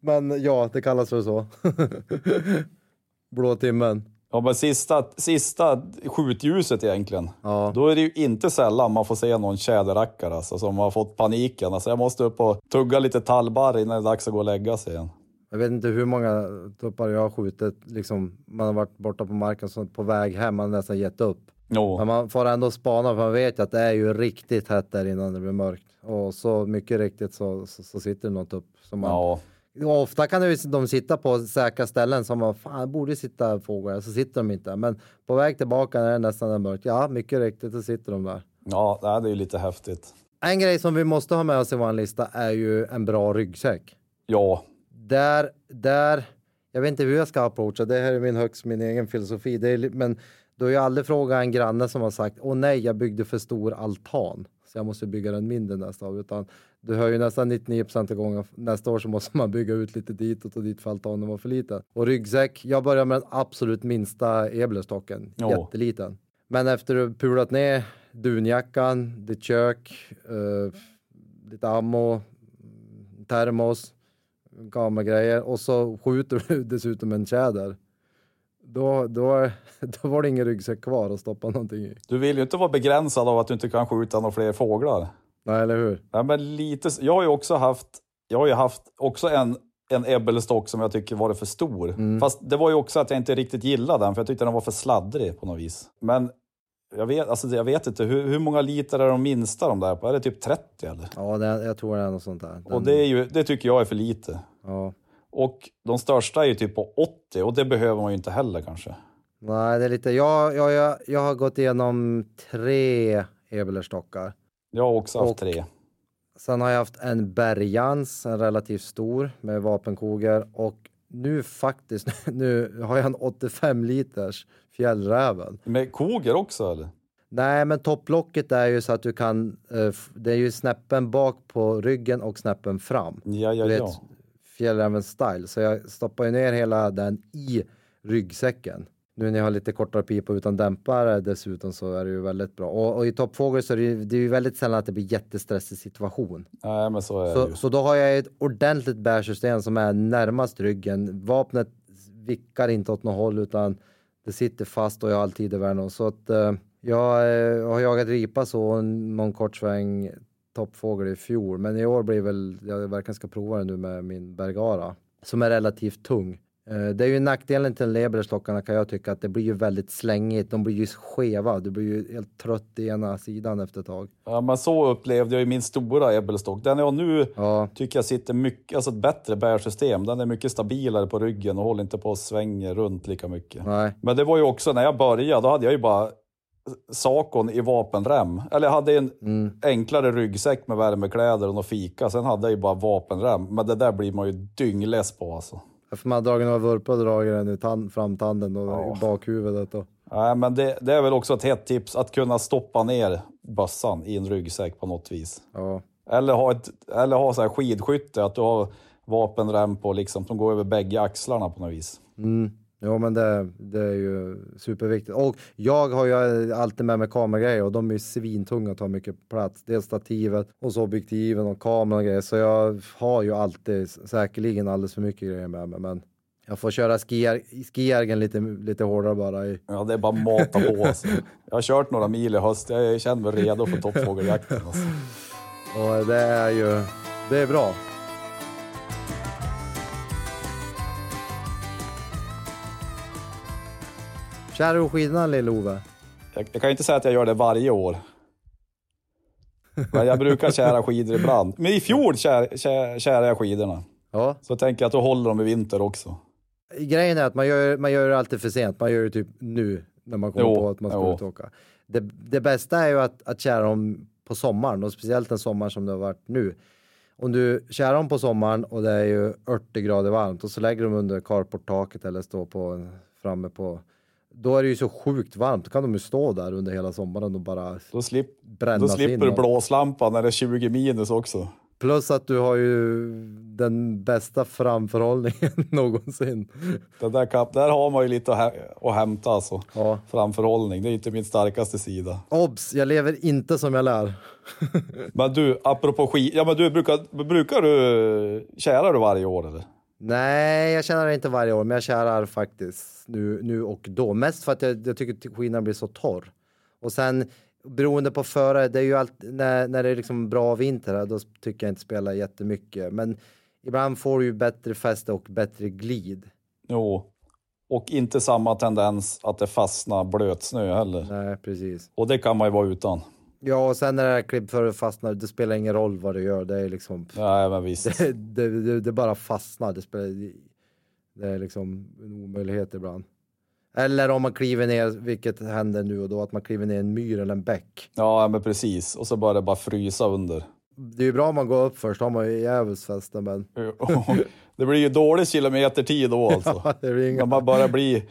men ja, det kallas för så. Blå timmen. Ja, men sista, sista skjutljuset egentligen. Ja. Då är det ju inte sällan man får se någon tjäderrackare alltså, som har fått paniken. Alltså, jag måste upp och tugga lite tallbarr innan det är dags att gå och lägga sig igen. Jag vet inte hur många tuppar jag har skjutit. Liksom, man har varit borta på marken så på väg hem, man har nästan gett upp. No. Men man får ändå spana för man vet ju att det är ju riktigt hett där innan det blir mörkt. Och så mycket riktigt så, så, så sitter det något upp. Som man, Ja. Ofta kan det, de sitta på säkra ställen som man fan borde sitta fåglar, så sitter de inte. Men på väg tillbaka när det nästan är mörkt, ja mycket riktigt så sitter de där. Ja, det är ju lite häftigt. En grej som vi måste ha med oss i vår lista är ju en bra ryggsäck. Ja, Där, där, jag vet inte hur jag ska approacha, det här är min högst min egen filosofi. Det är, men Du har ju aldrig frågat en granne som har sagt åh nej, jag byggde för stor altan så jag måste bygga den mindre nästa år. Utan du hör ju nästan 99 procent av gången nästa år så måste man bygga ut lite ditåt och dit för altanen var för liten. Och ryggsäck, jag börjar med den absolut minsta eblerstocken, Ja. jätteliten. Men efter du pulat ner dunjackan, ditt kök, uh, lite ammo, termos, kameragrejer och så skjuter du dessutom en tjäder. Då, då, då var det ingen ryggsäck kvar att stoppa någonting i. Du vill ju inte vara begränsad av att du inte kan skjuta några fler fåglar. Nej, eller hur? Ja, men lite, jag har ju också haft, jag har haft också en, en ebbelstock som jag tycker var för stor. Mm. Fast det var ju också att jag inte riktigt gillade den, för jag tyckte den var för sladdrig på något vis. Men jag vet, alltså, jag vet inte, hur, hur många liter är de minsta de där på? Är det typ 30 eller? Ja, det, jag tror det är något sånt där. Den, Och det, är ju, det tycker jag är för lite. ja. Och de största är ju typ på 80 och det behöver man ju inte heller kanske. Nej, det är lite... Jag, jag, jag, jag har gått igenom tre ebelerstockar. Jag har också haft Och- tre. Sen har jag haft en Bergans, en relativt stor med vapenkogor och nu faktiskt, nu har jag en 85 liters Fjällräven. Med koger också eller? Nej, men topplocket är ju så att du kan, eh, det är ju snäppen bak på ryggen och snäppen fram. Ja, ja, Du vet, ja. Fjällrävens style. Så jag stoppar ju ner hela den i ryggsäcken. Nu när jag har lite kortare pipa utan dämpare dessutom så är det ju väldigt bra. Och, och i toppfågel så är det ju, det är ju väldigt sällan att det blir jättestressig situation. Nej, men så är det Så, ju. så då har jag ett ordentligt bärsystem som är närmast ryggen. Vapnet vickar inte åt något håll utan det sitter fast och jag har alltid i världen. Så att eh, jag eh, har jagat ripa så någon kort sväng toppfågel i fjol. Men i år blir väl, jag verkligen ska prova det nu med min Bergara som är relativt tung. Eh, Det är ju nackdelen till Leberstockarna kan jag tycka att det blir ju väldigt slängigt. De blir ju skeva. Du blir ju helt trött i ena sidan efter ett tag. Ja, men så upplevde jag ju min stora ebbelstock. Den jag nu Ja, tycker jag sitter mycket, alltså ett bättre bärsystem. Den är mycket stabilare på ryggen och håller inte på att svänga runt lika mycket. nej. Men det var ju också när jag började, då hade jag ju bara sakon i vapenrem. Eller jag hade en Mm. enklare ryggsäck med värmekläder och något fika. Sen hade jag ju bara vapenrem. Men det där blir man ju dyngless på alltså. För man har dragit några vurpor och dragit den i tan- framtanden och Ja. bakhuvudet. Och. Nej, men det, det är väl också ett hett tips att kunna stoppa ner bössan i en ryggsäck på något vis. Ja. Eller ha, ett, eller ha så här skidskytte, att du har vapenrem på liksom, som går över bägge axlarna på något vis. Mm. Jo men det, det är ju superviktigt. Och jag har ju alltid med mig kameragrejer och de är ju svintunga och tar mycket plats. Dels stativet och så objektiven och kameran och grejer. Så jag har ju alltid säkerligen alldeles för mycket grejer med mig. Men jag får köra skijärgen lite, lite hårdare bara. I. Ja, det är bara mata på. Alltså. Jag har kört några mil i höst, jag känner mig redo för toppfågeljakten. Alltså. Och det är ju, det är bra. Kär du skidorna lill-Ove? Jag, jag kan ju inte säga att jag gör det varje år. Men jag brukar kära skidor ibland. Men i fjol kär, kär, kärade jag skidorna. Ja. Så tänker jag att då håller de i vinter också. Grejen är att man gör, man gör det alltid för sent. Man gör det typ nu när man kommer Jo, på att man ska jo. ut och åka. Det, det bästa är ju att, att kära dem på sommaren och speciellt en sommar som det har varit nu. Om du kärar dem på sommaren och det är ju 80 grader varmt och så lägger dem under carporttaket eller står på framme på då är det ju så sjukt varmt. Då kan de ju stå där under hela sommaren och bara Då, slip, brännas då slipper du blåslampan när det är 20 minus också. Plus att du har ju den bästa framförhållningen någonsin. Det där, där har man ju lite att, hä- att hämta alltså. Ja. Framförhållning, det är inte min starkaste sida. Obs! Jag lever inte som jag lär. Men du, apropå skid, ja men du brukar, brukar du, kärar du varje år eller? Nej, jag kärar inte varje år, men jag kärar faktiskt nu, nu och då. Mest för att jag, jag tycker att skidorna blir så torr. Och sen beroende på förare, det är ju alltid när, när det är liksom bra vinter då tycker jag inte spelar jättemycket. Men ibland får du ju bättre fäste och bättre glid. Jo. Och inte samma tendens att det fastnar blötsnö heller. Nej, precis. Och det kan man ju vara utan. Ja, och sen när det här klippföret fastnar, det spelar ingen roll vad du gör. Det är liksom, Nej men visst. det, det, det, det bara fastnar. Det, spelar, det är liksom en omöjlighet ibland. Eller om man kliver ner, vilket händer nu och då, att man kliver ner en myr eller en bäck. Ja men precis. Och så det bara frysa under. Det är ju bra om man går upp först, då har man ju djävulsfäste, men Det blir ju dålig kilometertid då alltså. det är ju När inga... man börjar bli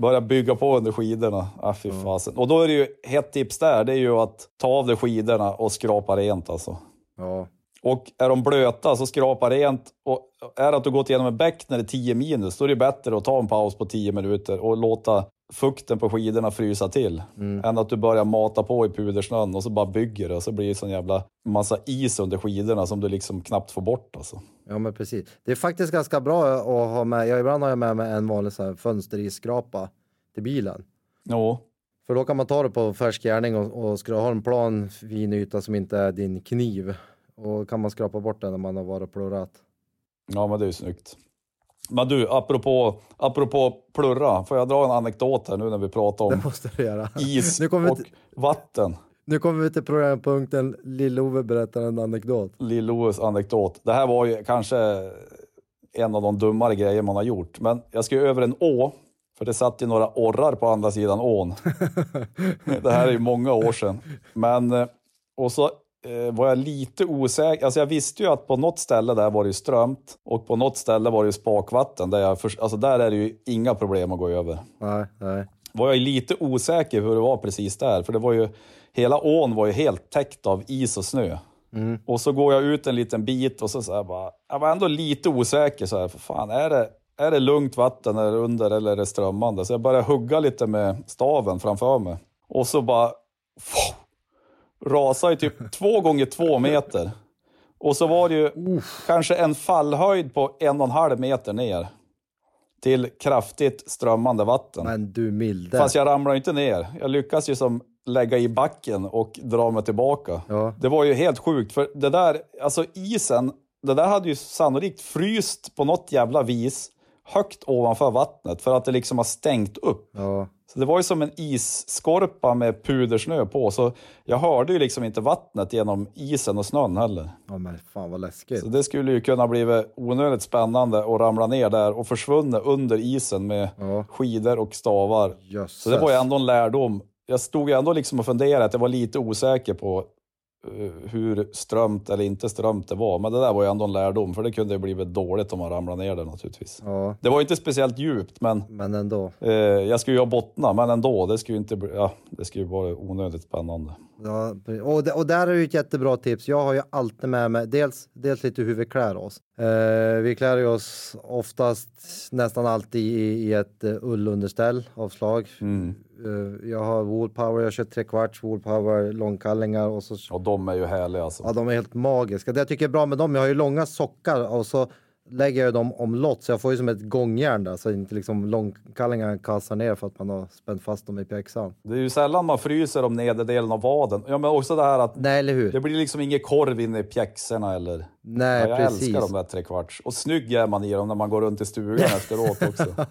Börja bygga på under skidorna. Ah, fy fasen. Och då är det ju, ett tips där, det är ju att ta av dig skidorna och skrapa rent alltså. Ja. Och är de blöta så skrapa rent. Och är det att du gått igenom en bäck när det är 10 minus, då är det bättre att ta en paus på 10 minuter och låta fukten på skidorna frysa till. Än att du börjar mata på i pudersnön och så bara bygger det och så blir det sån jävla massa is under skidorna som du liksom knappt får bort alltså. Ja, men precis. Det är faktiskt ganska bra att ha med. Jag ibland har jag med mig en vanlig så här fönsteriskrapa till bilen. Jo, För då kan man ta det på färsk gärning och, och ska ha en plan fin yta som inte är din kniv. Och kan man skrapa bort den när man har varit och plurrat. ja men det är ju snyggt. Men du, apropå, apropå plurra, får jag dra en anekdot här nu när vi pratar om is och till- vatten? Nu kommer vi till programpunkten Lill-Ove berättar en anekdot. Lill-Oves anekdot. Det här var ju kanske en av de dummare grejer man har gjort. Men jag ska ju över en å, för det satt ju några orrar på andra sidan ån. det här är ju många år sedan. Men, eh, och så var jag lite osäker. Alltså jag visste ju att på något ställe där var det strömt och på något ställe var det spakvatten. Där, jag för, alltså där är det ju inga problem att gå över. Nej, nej. Var jag lite osäker hur det var precis där, för det var ju hela ån var ju helt täckt av is och snö. Och så går jag ut en liten bit och så, så bara, jag var ändå lite osäker så här, för fan är det, är det lugnt vatten det under eller är det strömmande? Så jag började hugga lite med staven framför mig. Och så bara rasade typ två gånger två meter. Och så var det ju kanske en fallhöjd på en och en halv meter ner. Till kraftigt strömmande vatten. Men du milde. Fast jag ramlar ju inte ner. Jag lyckas ju som lägga i backen och dra mig tillbaka. Ja. Det var ju helt sjukt, för det där, alltså isen, det där hade ju sannolikt fryst på något jävla vis högt ovanför vattnet för att det liksom har stängt upp. Ja. Så det var ju som en isskorpa med pudersnö på, så jag hörde ju liksom inte vattnet genom isen och snön heller. ja, men fan vad läskigt. Så det skulle ju kunna bli onödigt spännande att ramla ner där och försvunna under isen med Ja. skidor och stavar. Jösses. Så det var ju ändå en lärdom. Jag stod ju ändå liksom och funderade, att jag var lite osäker på hur strömt eller inte strömt det var. Men det där var ju ändå en lärdom, för det kunde ju blivit dåligt om man ramlade ner där naturligtvis. Ja, Det var ju inte speciellt djupt, men men ändå. eh, jag skulle ju ha bottnat, men ändå. Det skulle ju inte bli, ja, det skulle ju vara onödigt spännande. Ja, och, det- och där är ju ett jättebra tips. Jag har ju alltid med mig dels, dels lite hur vi klär oss. Eh, vi klär oss oftast nästan alltid i, ett uh, ullunderställ av slag. Eh, jag har woolpower, jag kör tre kvarts woolpower långkallingar och så Och de är ju härliga alltså. Ja, de är helt magiska. Det jag tycker är bra med dem, jag har ju långa sockar och så lägger jag dem omlott så jag får ju som ett gångjärn där så inte liksom långkallingarna kastar ner för att man har spänt fast dem i pjäxan. Det är ju sällan man fryser om nederdelen av vaden. Ja, men också det här att Nej, eller hur? det blir liksom ingen korv inne i pjäxorna eller... Nej, ja, jag precis. älskar de där trekvarts. Och snygg är man i dem när man går runt i stugan efteråt också.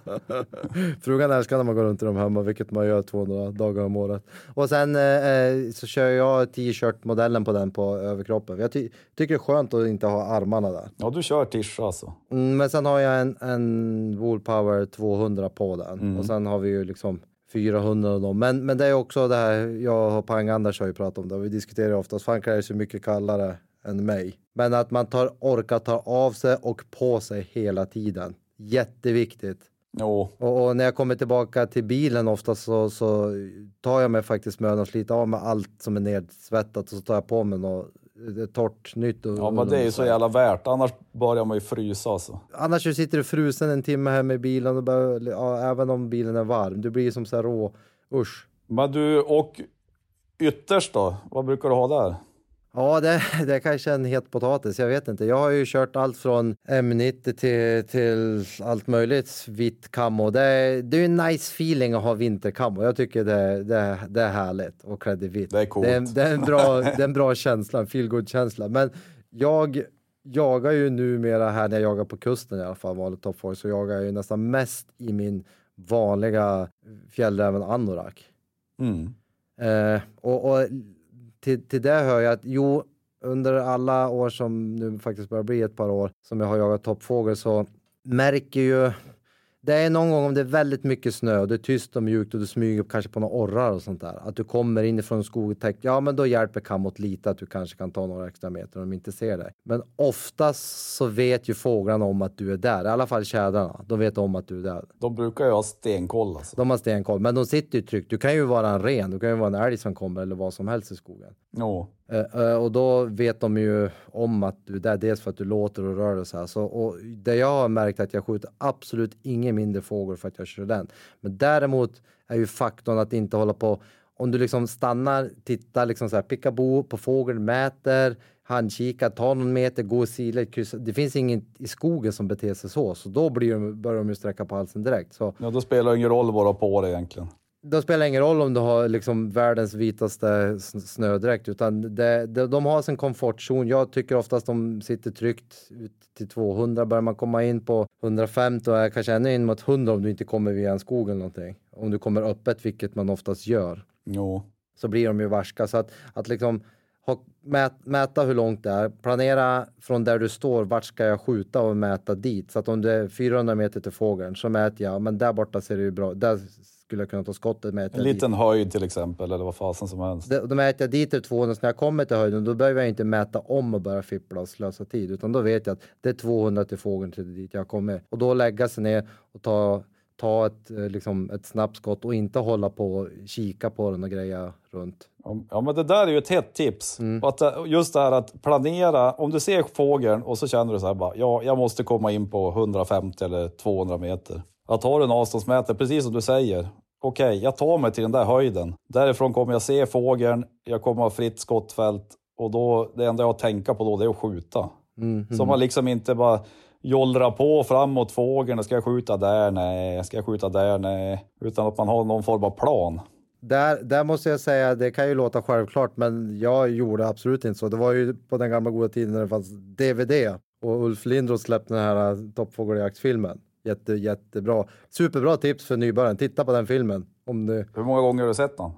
Frugan älskar när man går runt i dem hemma, vilket man gör 200 dagar om året. Och sen eh, så kör jag t-shirt-modellen på den på överkroppen. Jag ty tycker det är skönt att inte ha armarna där. Ja, du kör tischa alltså. Mm, men sen har jag en, en Woolpower 200 på den och sen har vi ju liksom 400 av dem. Men, men det är också det här, jag och Pang-Anders har ju pratat om det, vi diskuterar oftast, fan är så mycket kallare än mig. Men att man tar, orkar ta av sig och på sig hela tiden. Jätteviktigt. Jo, Och, och när jag kommer tillbaka till bilen ofta så, så tar jag mig faktiskt mödan att slita av med allt som är nedsvettat och så tar jag på mig något eh, torrt nytt. Och, ja, men det är ju så jävla värt. Annars börjar man ju frysa alltså. Annars så sitter du frusen en timme hemma i bilen och bara, ja, även om bilen är varm. Du blir som så här rå, usch. Men du, och ytterst då? Vad brukar du ha där? Ja, det, det är kanske en het potatis. Jag vet inte. Jag har ju kört allt från M90 till, till allt möjligt vitt kammo. Det, är- det är ju en nice feeling att ha vinterkammo. Jag tycker det, det, det är härligt och klädd i vitt. Det är coolt. Det, är- det, är en bra, det är en bra känsla, en feel känsla. Men jag jagar ju numera här när jag jagar på kusten i alla fall, vanlig toppform, så jagar jag ju nästan mest i min vanliga fjällräven anorak. Mm. Eh, och och till, till det hör jag att jo, under alla år som nu faktiskt börjar bli ett par år som jag har jagat toppfågel så märker ju det är någon gång om det är väldigt mycket snö och det är tyst och mjukt och du smyger kanske på några orrar och sånt där. Att du kommer inifrån en skog och tänker, ja men då hjälper kammot lite att du kanske kan ta några extra meter om de inte ser dig. Men oftast så vet ju fåglarna om att du är där, i alla fall tjädrarna. De vet om att du är där. De brukar ju ha stenkoll alltså. De har stenkoll, men de sitter ju tryggt. Du kan ju vara en ren, du kan ju vara en älg som kommer eller vad som helst i skogen. Jo. Eh, eh, och då vet de ju om att du är där, dels för att du låter och rör dig så här. Så, och det jag har märkt att jag skjuter absolut ingen mindre fågel för att jag kör den. Men däremot är ju faktorn att inte hålla på om du liksom stannar, tittar liksom så här, picka bo på fågeln, mäter, handkikar, tar någon meter, går sidled, kryssar. Det finns ingen i skogen som beter sig så, så då blir de, börjar de ju sträcka på halsen direkt. Så Ja, då spelar det ingen roll vad du har på dig egentligen då spelar det ingen roll om du har liksom världens vitaste snödräkt, utan det, det, de har sin komfortzon. Jag tycker oftast de sitter tryggt ut till 200. Börjar man komma in på 150 och är kanske ännu in mot 100 om du inte kommer via en skog eller någonting. Om du kommer öppet, vilket man oftast gör, Jo. så blir de ju varska. Så att, att liksom ha, mät, mäta hur långt det är, planera från där du står, vart ska jag skjuta och mäta dit. Så att om det är 400 meter till fågeln så mäter jag, men där borta ser det ju bra Där skulle kunna ta skottet mäter En jag dit. liten höjd till exempel, eller vad fasen som helst. Det- Då mäter jag dit till 200, så när jag kommer till höjden då behöver jag inte mäta om och börja fippla och slösa tid. Utan då vet jag att det är 200 till fågeln till dit jag kommer. Och då lägga sig ner och ta, ta ett, eh, liksom, ett snabbt skott och inte hålla på och kika på den och greja runt. Ja, men det där är ju ett hett tips. Mm. Att, eh, just det här att planera, om du ser fågeln och så känner du så här bara, ja, jag måste komma in på 150 eller 200 meter. Att ha en avståndsmätare, precis som du säger. Okej, jag tar mig till den där höjden. Därifrån kommer jag se fågeln, jag kommer ha fritt skottfält och då, det enda jag har att tänka på då det är att skjuta. Mm, Så man liksom inte bara jollrar på framåt fågeln, ska jag skjuta där? Nej, ska jag skjuta där? Nej. Utan att man har någon form av plan. Där, där måste jag säga, det kan ju låta självklart, men jag gjorde absolut inte så. Det var ju på den gamla goda tiden när det fanns DVD och Ulf Lindroth släppte den här äh, toppfågeljaktsfilmen. Jätte, jättebra. Superbra tips för nybörjaren. Titta på den filmen. Om du, Hur många gånger har du sett den?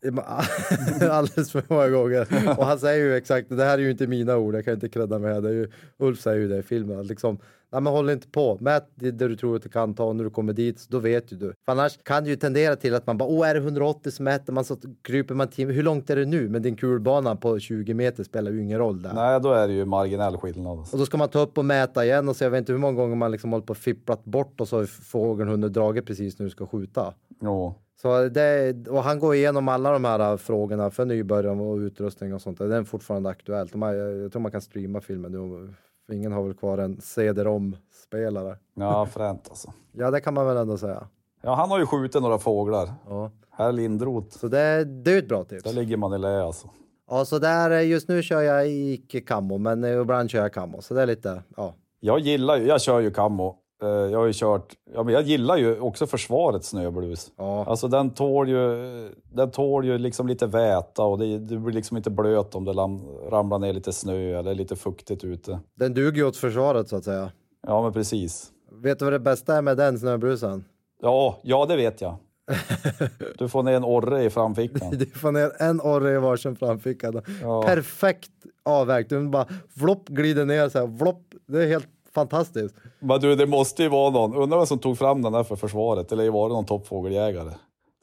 alldeles för många gånger. Och han säger ju exakt, det här är ju inte mina ord, jag kan inte credda med det. Är ju, Ulf säger ju det i filmen. Liksom, nej men håll inte på, mät det det du tror att du kan ta och när du kommer dit, så då vet ju du. För annars kan det ju tendera till att man bara, åh är det 180 så mäter man så kryper man till, hur långt är det nu? Men din kulbana på 20 meter spelar ju ingen roll där. Nej, då är det ju marginell skillnad. Och då ska man ta upp och mäta igen och se, jag vet inte hur många gånger man liksom hållit på och fipplat bort och så har fågeln hunnit dragit precis när du ska skjuta. Jo. Så det, och han går igenom alla de här frågorna för nybörjare och utrustning och sånt. Det är fortfarande aktuellt. De här, jag tror man kan streama filmen nu. För ingen har väl kvar en CD-ROM-spelare. Ja, fränt alltså. Ja, det kan man väl ändå säga. Ja, han har ju skjutit några fåglar. Ja. Herr Lindroth. Så det, det är ett bra tips. Där ligger man i lä alltså. Ja, så där, eh, just nu kör jag icke kammo, men eh, ibland kör jag kammo. Så det är lite, ja. Jag gillar ju, jag kör ju kammo. Eh, Jag har ju kört, ja men jag gillar ju också försvarets snöblus. Ja. Alltså den tål ju, den tål ju liksom lite väta och det, du blir liksom inte blöt om det ramlar ner lite snö eller lite fuktigt ute. Den duger ju åt försvaret så att säga. Ja men precis. Vet du vad det bästa är med den snöbrusen? Ja, ja det vet jag. Du får ner en orre i framfickan. Du får ner en orre i varsin framficka. Ja. Perfekt avvägt. Du bara flopp glider ner så här. Flopp. Det är helt fantastiskt. Men du, det måste ju vara någon, undrar vem som tog fram den där för försvaret. Eller var det någon toppfågeljägare?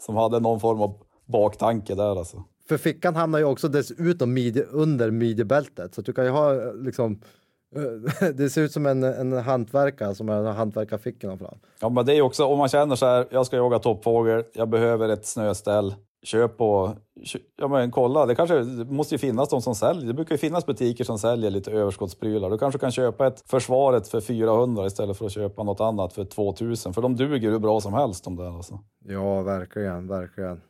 Som hade någon form av baktanke där alltså. För fickan hamnar ju också dessutom midje, under midjebältet. Så du kan ju ha liksom det ser ut som en, en hantverkare som har hantverkarfickorna fram. Ja, men det är också om man känner så här, jag ska jaga toppfågel, jag behöver ett snöställ. Köp och, ja men kolla, det kanske det måste ju finnas de som säljer. Det brukar ju finnas butiker som säljer lite överskottsprylar. Du kanske kan köpa ett försvaret för 400 istället för att köpa något annat för 2000. För de duger hur bra som helst de där alltså. Ja, verkligen, verkligen.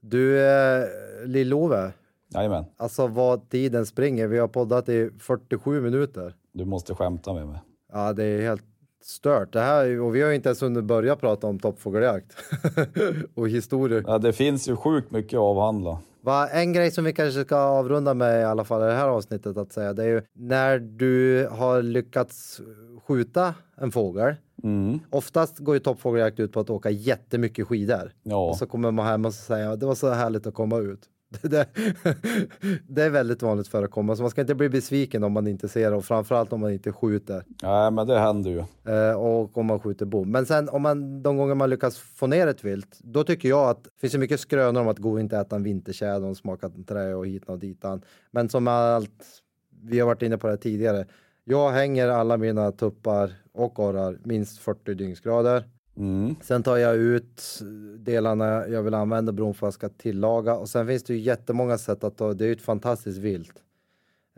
Du, eh, Lill-Ove, Jajamän, alltså vad tiden springer. Vi har poddat i 47 minuter. du måste skämta med mig. Ja, det är helt stört. Det här, och vi har inte ens hunnit börja prata om toppfågeljakt och historier. Ja, det finns ju sjukt mycket att avhandla. Va, en grej som vi kanske ska avrunda med i alla fall i det här avsnittet att säga, det är ju när du har lyckats skjuta en fågel. Mm. Oftast går ju toppfågeljakt ut på att åka jättemycket skidor. Ja. Och så kommer man hem och säger det var så härligt att komma ut. Det, det är väldigt vanligt förekommande, så man ska inte bli besviken om man inte ser och framförallt om man inte skjuter Nej, men det händer ju. eh, och om man skjuter bom. Men sen om man de gånger man lyckas få ner ett vilt, då tycker jag att det finns ju mycket skrönor om att gå inte äta en vintertjäder och smaka trä och hit och ditan. Men som allt, vi har varit inne på det tidigare. Jag hänger alla mina tuppar och orrar minst 40 dygnsgrader. Mm. Sen tar jag ut delarna jag vill använda beroende på vad jag ska tillaga. Och sen finns det ju jättemånga sätt att ta, det är ju ett fantastiskt vilt.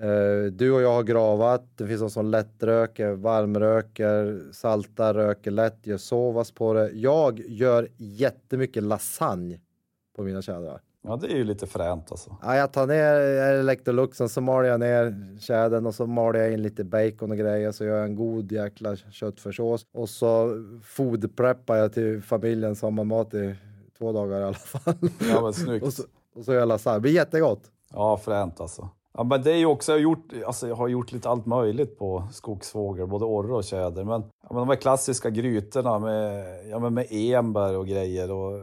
Uh, du och jag har gravat, det finns de som lättröker, varmröker, saltar, röker lätt, gör sovas på det. Jag gör jättemycket lasagne på mina tjädrar. Ja, det är ju lite fränt alltså. Ja, jag tar ner Electroluxen, så maler jag ner tjädern och så maler jag in lite bacon och grejer så gör jag en god jäkla köttfärssås och så foodpreppar jag till familjen samma mat i två dagar i alla fall. Ja, men snyggt. och, så, och så gör jag lasagne, det blir jättegott. Ja, fränt alltså. Ja, men det är ju också, jag har gjort, alltså jag har gjort lite allt möjligt på skogsfågel, både orre och tjäder. Men, ja, men de här klassiska grytorna med, ja, med enbär och grejer. Och,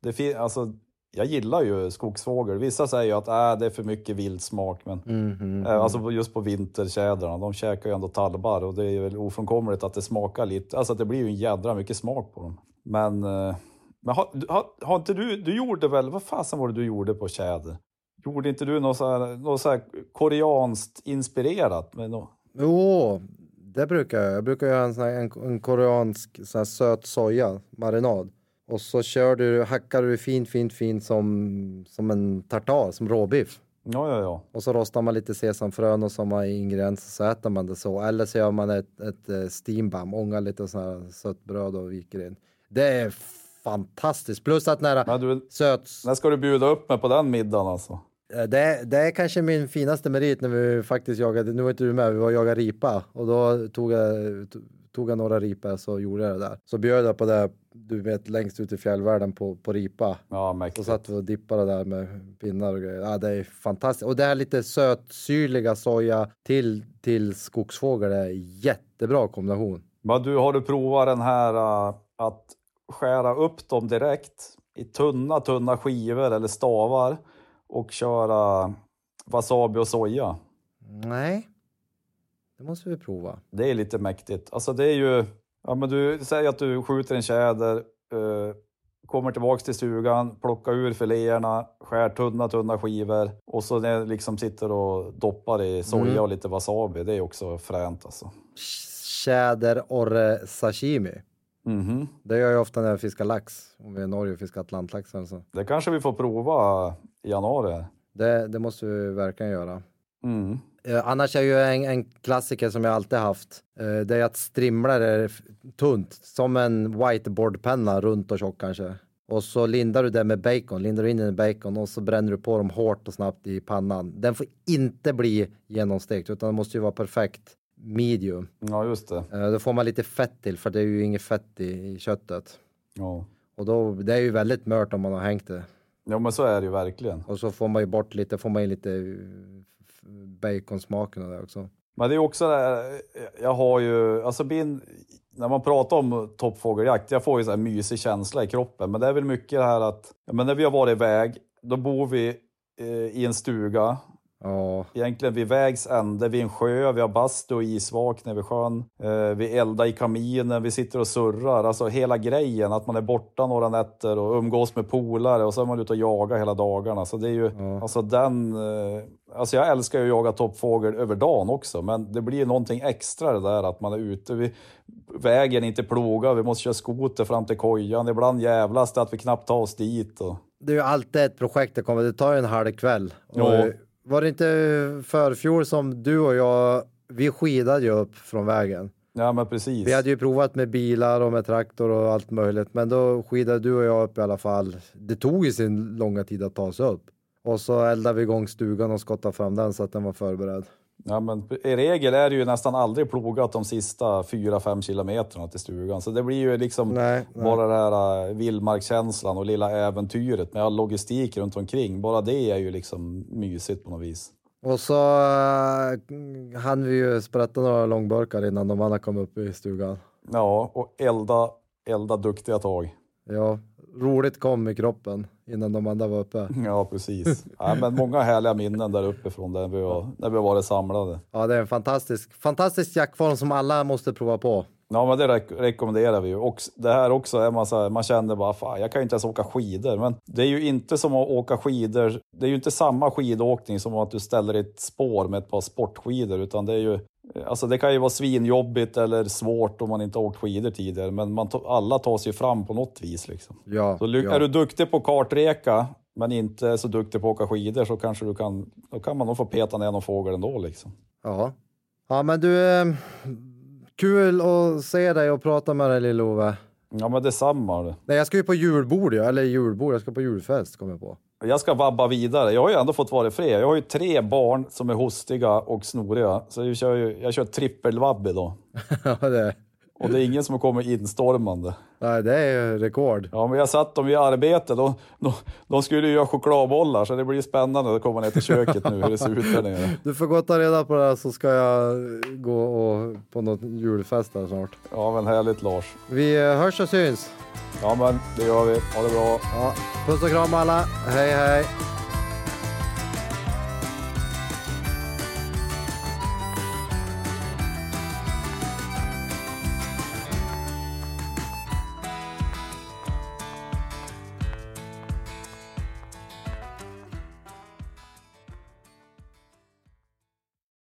det fin, alltså, jag gillar ju skogsfågel. Vissa säger ju att äh, det är för mycket vildsmak, men Mhm. eh, alltså just på vintertjädrarna, de käkar ju ändå tallbar och det är väl ofrånkomligt att det smakar lite, alltså det blir ju en jädra mycket smak på dem. Men, eh, men har, har, har inte du, du gjorde väl, vad fasen var det du gjorde på tjäder? Gjorde inte du något så här, något så koreanskt inspirerat? Med något? Jo, det brukar jag. Jag brukar göra en, sån här, en, en koreansk sån söt soja marinad. Och så kör du, hackar du fint, fint, fint som, som en tartar, som råbiff. Ja, ja, ja. Och så rostar man lite sesamfrön och samma ingredienser så äter man det så. Eller så gör man ett, ett eh, steambam, ångar lite sån här sött bröd och viker in. Det är fantastiskt. Plus att nära Men du, söt... när ska du bjuda upp mig på den middagen alltså? Eh, Det, det är kanske min finaste merit när vi faktiskt jagade, nu var inte du med, vi var och jagade ripa och då tog jag, tog jag några ripor så gjorde jag det där. Så bjöd jag på det, du vet längst ut i fjällvärlden på, på ripa. Ja, Så mäktigt. satt vi och dippade där med pinnar och grejer. Ja, det är fantastiskt. Och det här lite sötsyrliga soja till, till skogsfågel är jättebra kombination. Men du, har du provat den här äh, att skära upp dem direkt i tunna, tunna skivor eller stavar och köra wasabi och soja? Nej, det måste vi prova. Det är lite mäktigt. Alltså det är ju, ja men du säger att du skjuter en tjäder, eh, kommer tillbaks till stugan, plockar ur filéerna, skär tunna, tunna skivor och så när liksom sitter och doppar i soja Mm. och lite wasabi. Det är också fränt alltså. Tjäder orre sashimi. Mhm. Det gör jag ofta när jag fiskar lax. Om vi är i Norge och fiskar atlantlax eller så. Det kanske vi får prova i januari. Det, det måste vi verkligen göra. Mm. Eh, annars är ju en, en klassiker som jag alltid haft. Eh, det är att strimlar är tunt, som en whiteboardpenna, runt och tjock kanske. Och så lindar du det med bacon, lindar du in den i bacon och så bränner du på dem hårt och snabbt i pannan. Den får inte bli genomstekt utan den måste ju vara perfekt medium. Ja, just det. Eh, då får man lite fett till för det är ju inget fett i, i köttet. Ja. Och då, det är ju väldigt mört om man har hängt det. ja, men så är det ju verkligen. Och så får man ju bort lite, får man in lite baconsmaken och det också. Men det är också det här, jag har ju, alltså bin, när man pratar om toppfågeljakt, jag får ju så här mysig känsla i kroppen. Men det är väl mycket det här att, men när vi har varit iväg, då bor vi eh, i en stuga, Ja, egentligen vid vägs ände, vid en sjö, vi har bastu och isvak nere vid sjön. Eh, vi eldar i kaminen, vi sitter och surrar. Alltså hela grejen, att man är borta några nätter och umgås med polare och så är man ute och jagar hela dagarna. Så det är ju, Ja. alltså den... Eh, alltså jag älskar ju att jaga toppfågel över dagen också, men det blir ju någonting extra det där att man är ute. Vi, vägen är inte plogad, vi måste köra skoter fram till kojan. Ibland jävlas det att vi knappt tar oss dit. Och, det är ju alltid ett projekt det kommer, det tar ju en halv kväll. Och Ja. Var det inte förfjol som du och jag, vi skidade ju upp från vägen. ja men precis. Vi hade ju provat med bilar och med traktor och allt möjligt, men då skidade du och jag upp i alla fall. Det tog ju sin långa tid att ta sig upp. Och så eldade vi igång stugan och skottade fram den så att den var förberedd. Ja, men I regel är det ju nästan aldrig plogat de sista 4-5 kilometerna till stugan. Så det blir ju liksom Nej, nej. bara den här äh, vildmarkskänslan och lilla äventyret med all logistik runt omkring. Bara det är ju liksom mysigt på något vis. Och så uh, hann vi ju sprätta några långburkar innan de andra kom upp i stugan. Ja, och elda, elda duktiga tag. Ja, roligt kom i kroppen innan de andra var uppe. Ja, precis. Ja, men många härliga minnen där uppifrån där vi har, när vi varit samlade. Ja, det är en fantastisk, fantastisk jaktform som alla måste prova på. Ja, men det rek rekommenderar vi ju. Och det här också är man så här, man känner bara, fan, jag kan ju inte ens åka skidor. Men det är ju inte som att åka skidor. Det är ju inte samma skidåkning som att du ställer ett spår med ett par sportskidor, utan det är ju Alltså det kan ju vara svinjobbigt eller svårt om man inte har åkt skidor tidigare, men man alla tar sig fram på något vis. Liksom. Ja, så är ja. du duktig på kartreka, men inte så duktig på att åka skidor, så kanske du kan, då kan man nog få peta ner någon fågel ändå. Liksom. Ja. ja, men du, eh, kul att se dig och prata med dig Lill-Ove. Ja, men detsamma. Det. Nej, jag ska ju på julbord, ja. eller julbord, jag ska på julfest kommer jag på. Jag ska vabba vidare. Jag har ju ändå fått vara i fred. Jag har ju tre barn som är hostiga och snoriga. Så jag kör, ju, jag kör trippelvabbe idag. ja, det. Och det är ingen som kommer instormande. Nej, det är ju rekord. Ja, men jag satt dem i arbete. De, de, de skulle ju göra chokladbollar, så det blir spännande att komma ner till köket nu, hur det ser ut där nere. Du får gå och ta reda på det här så ska jag gå och på något julfest här snart. Ja, men härligt Lars. Vi hörs och syns. Ja, men det gör vi. Ha det bra. Ja, puss och kram alla. Hej, hej.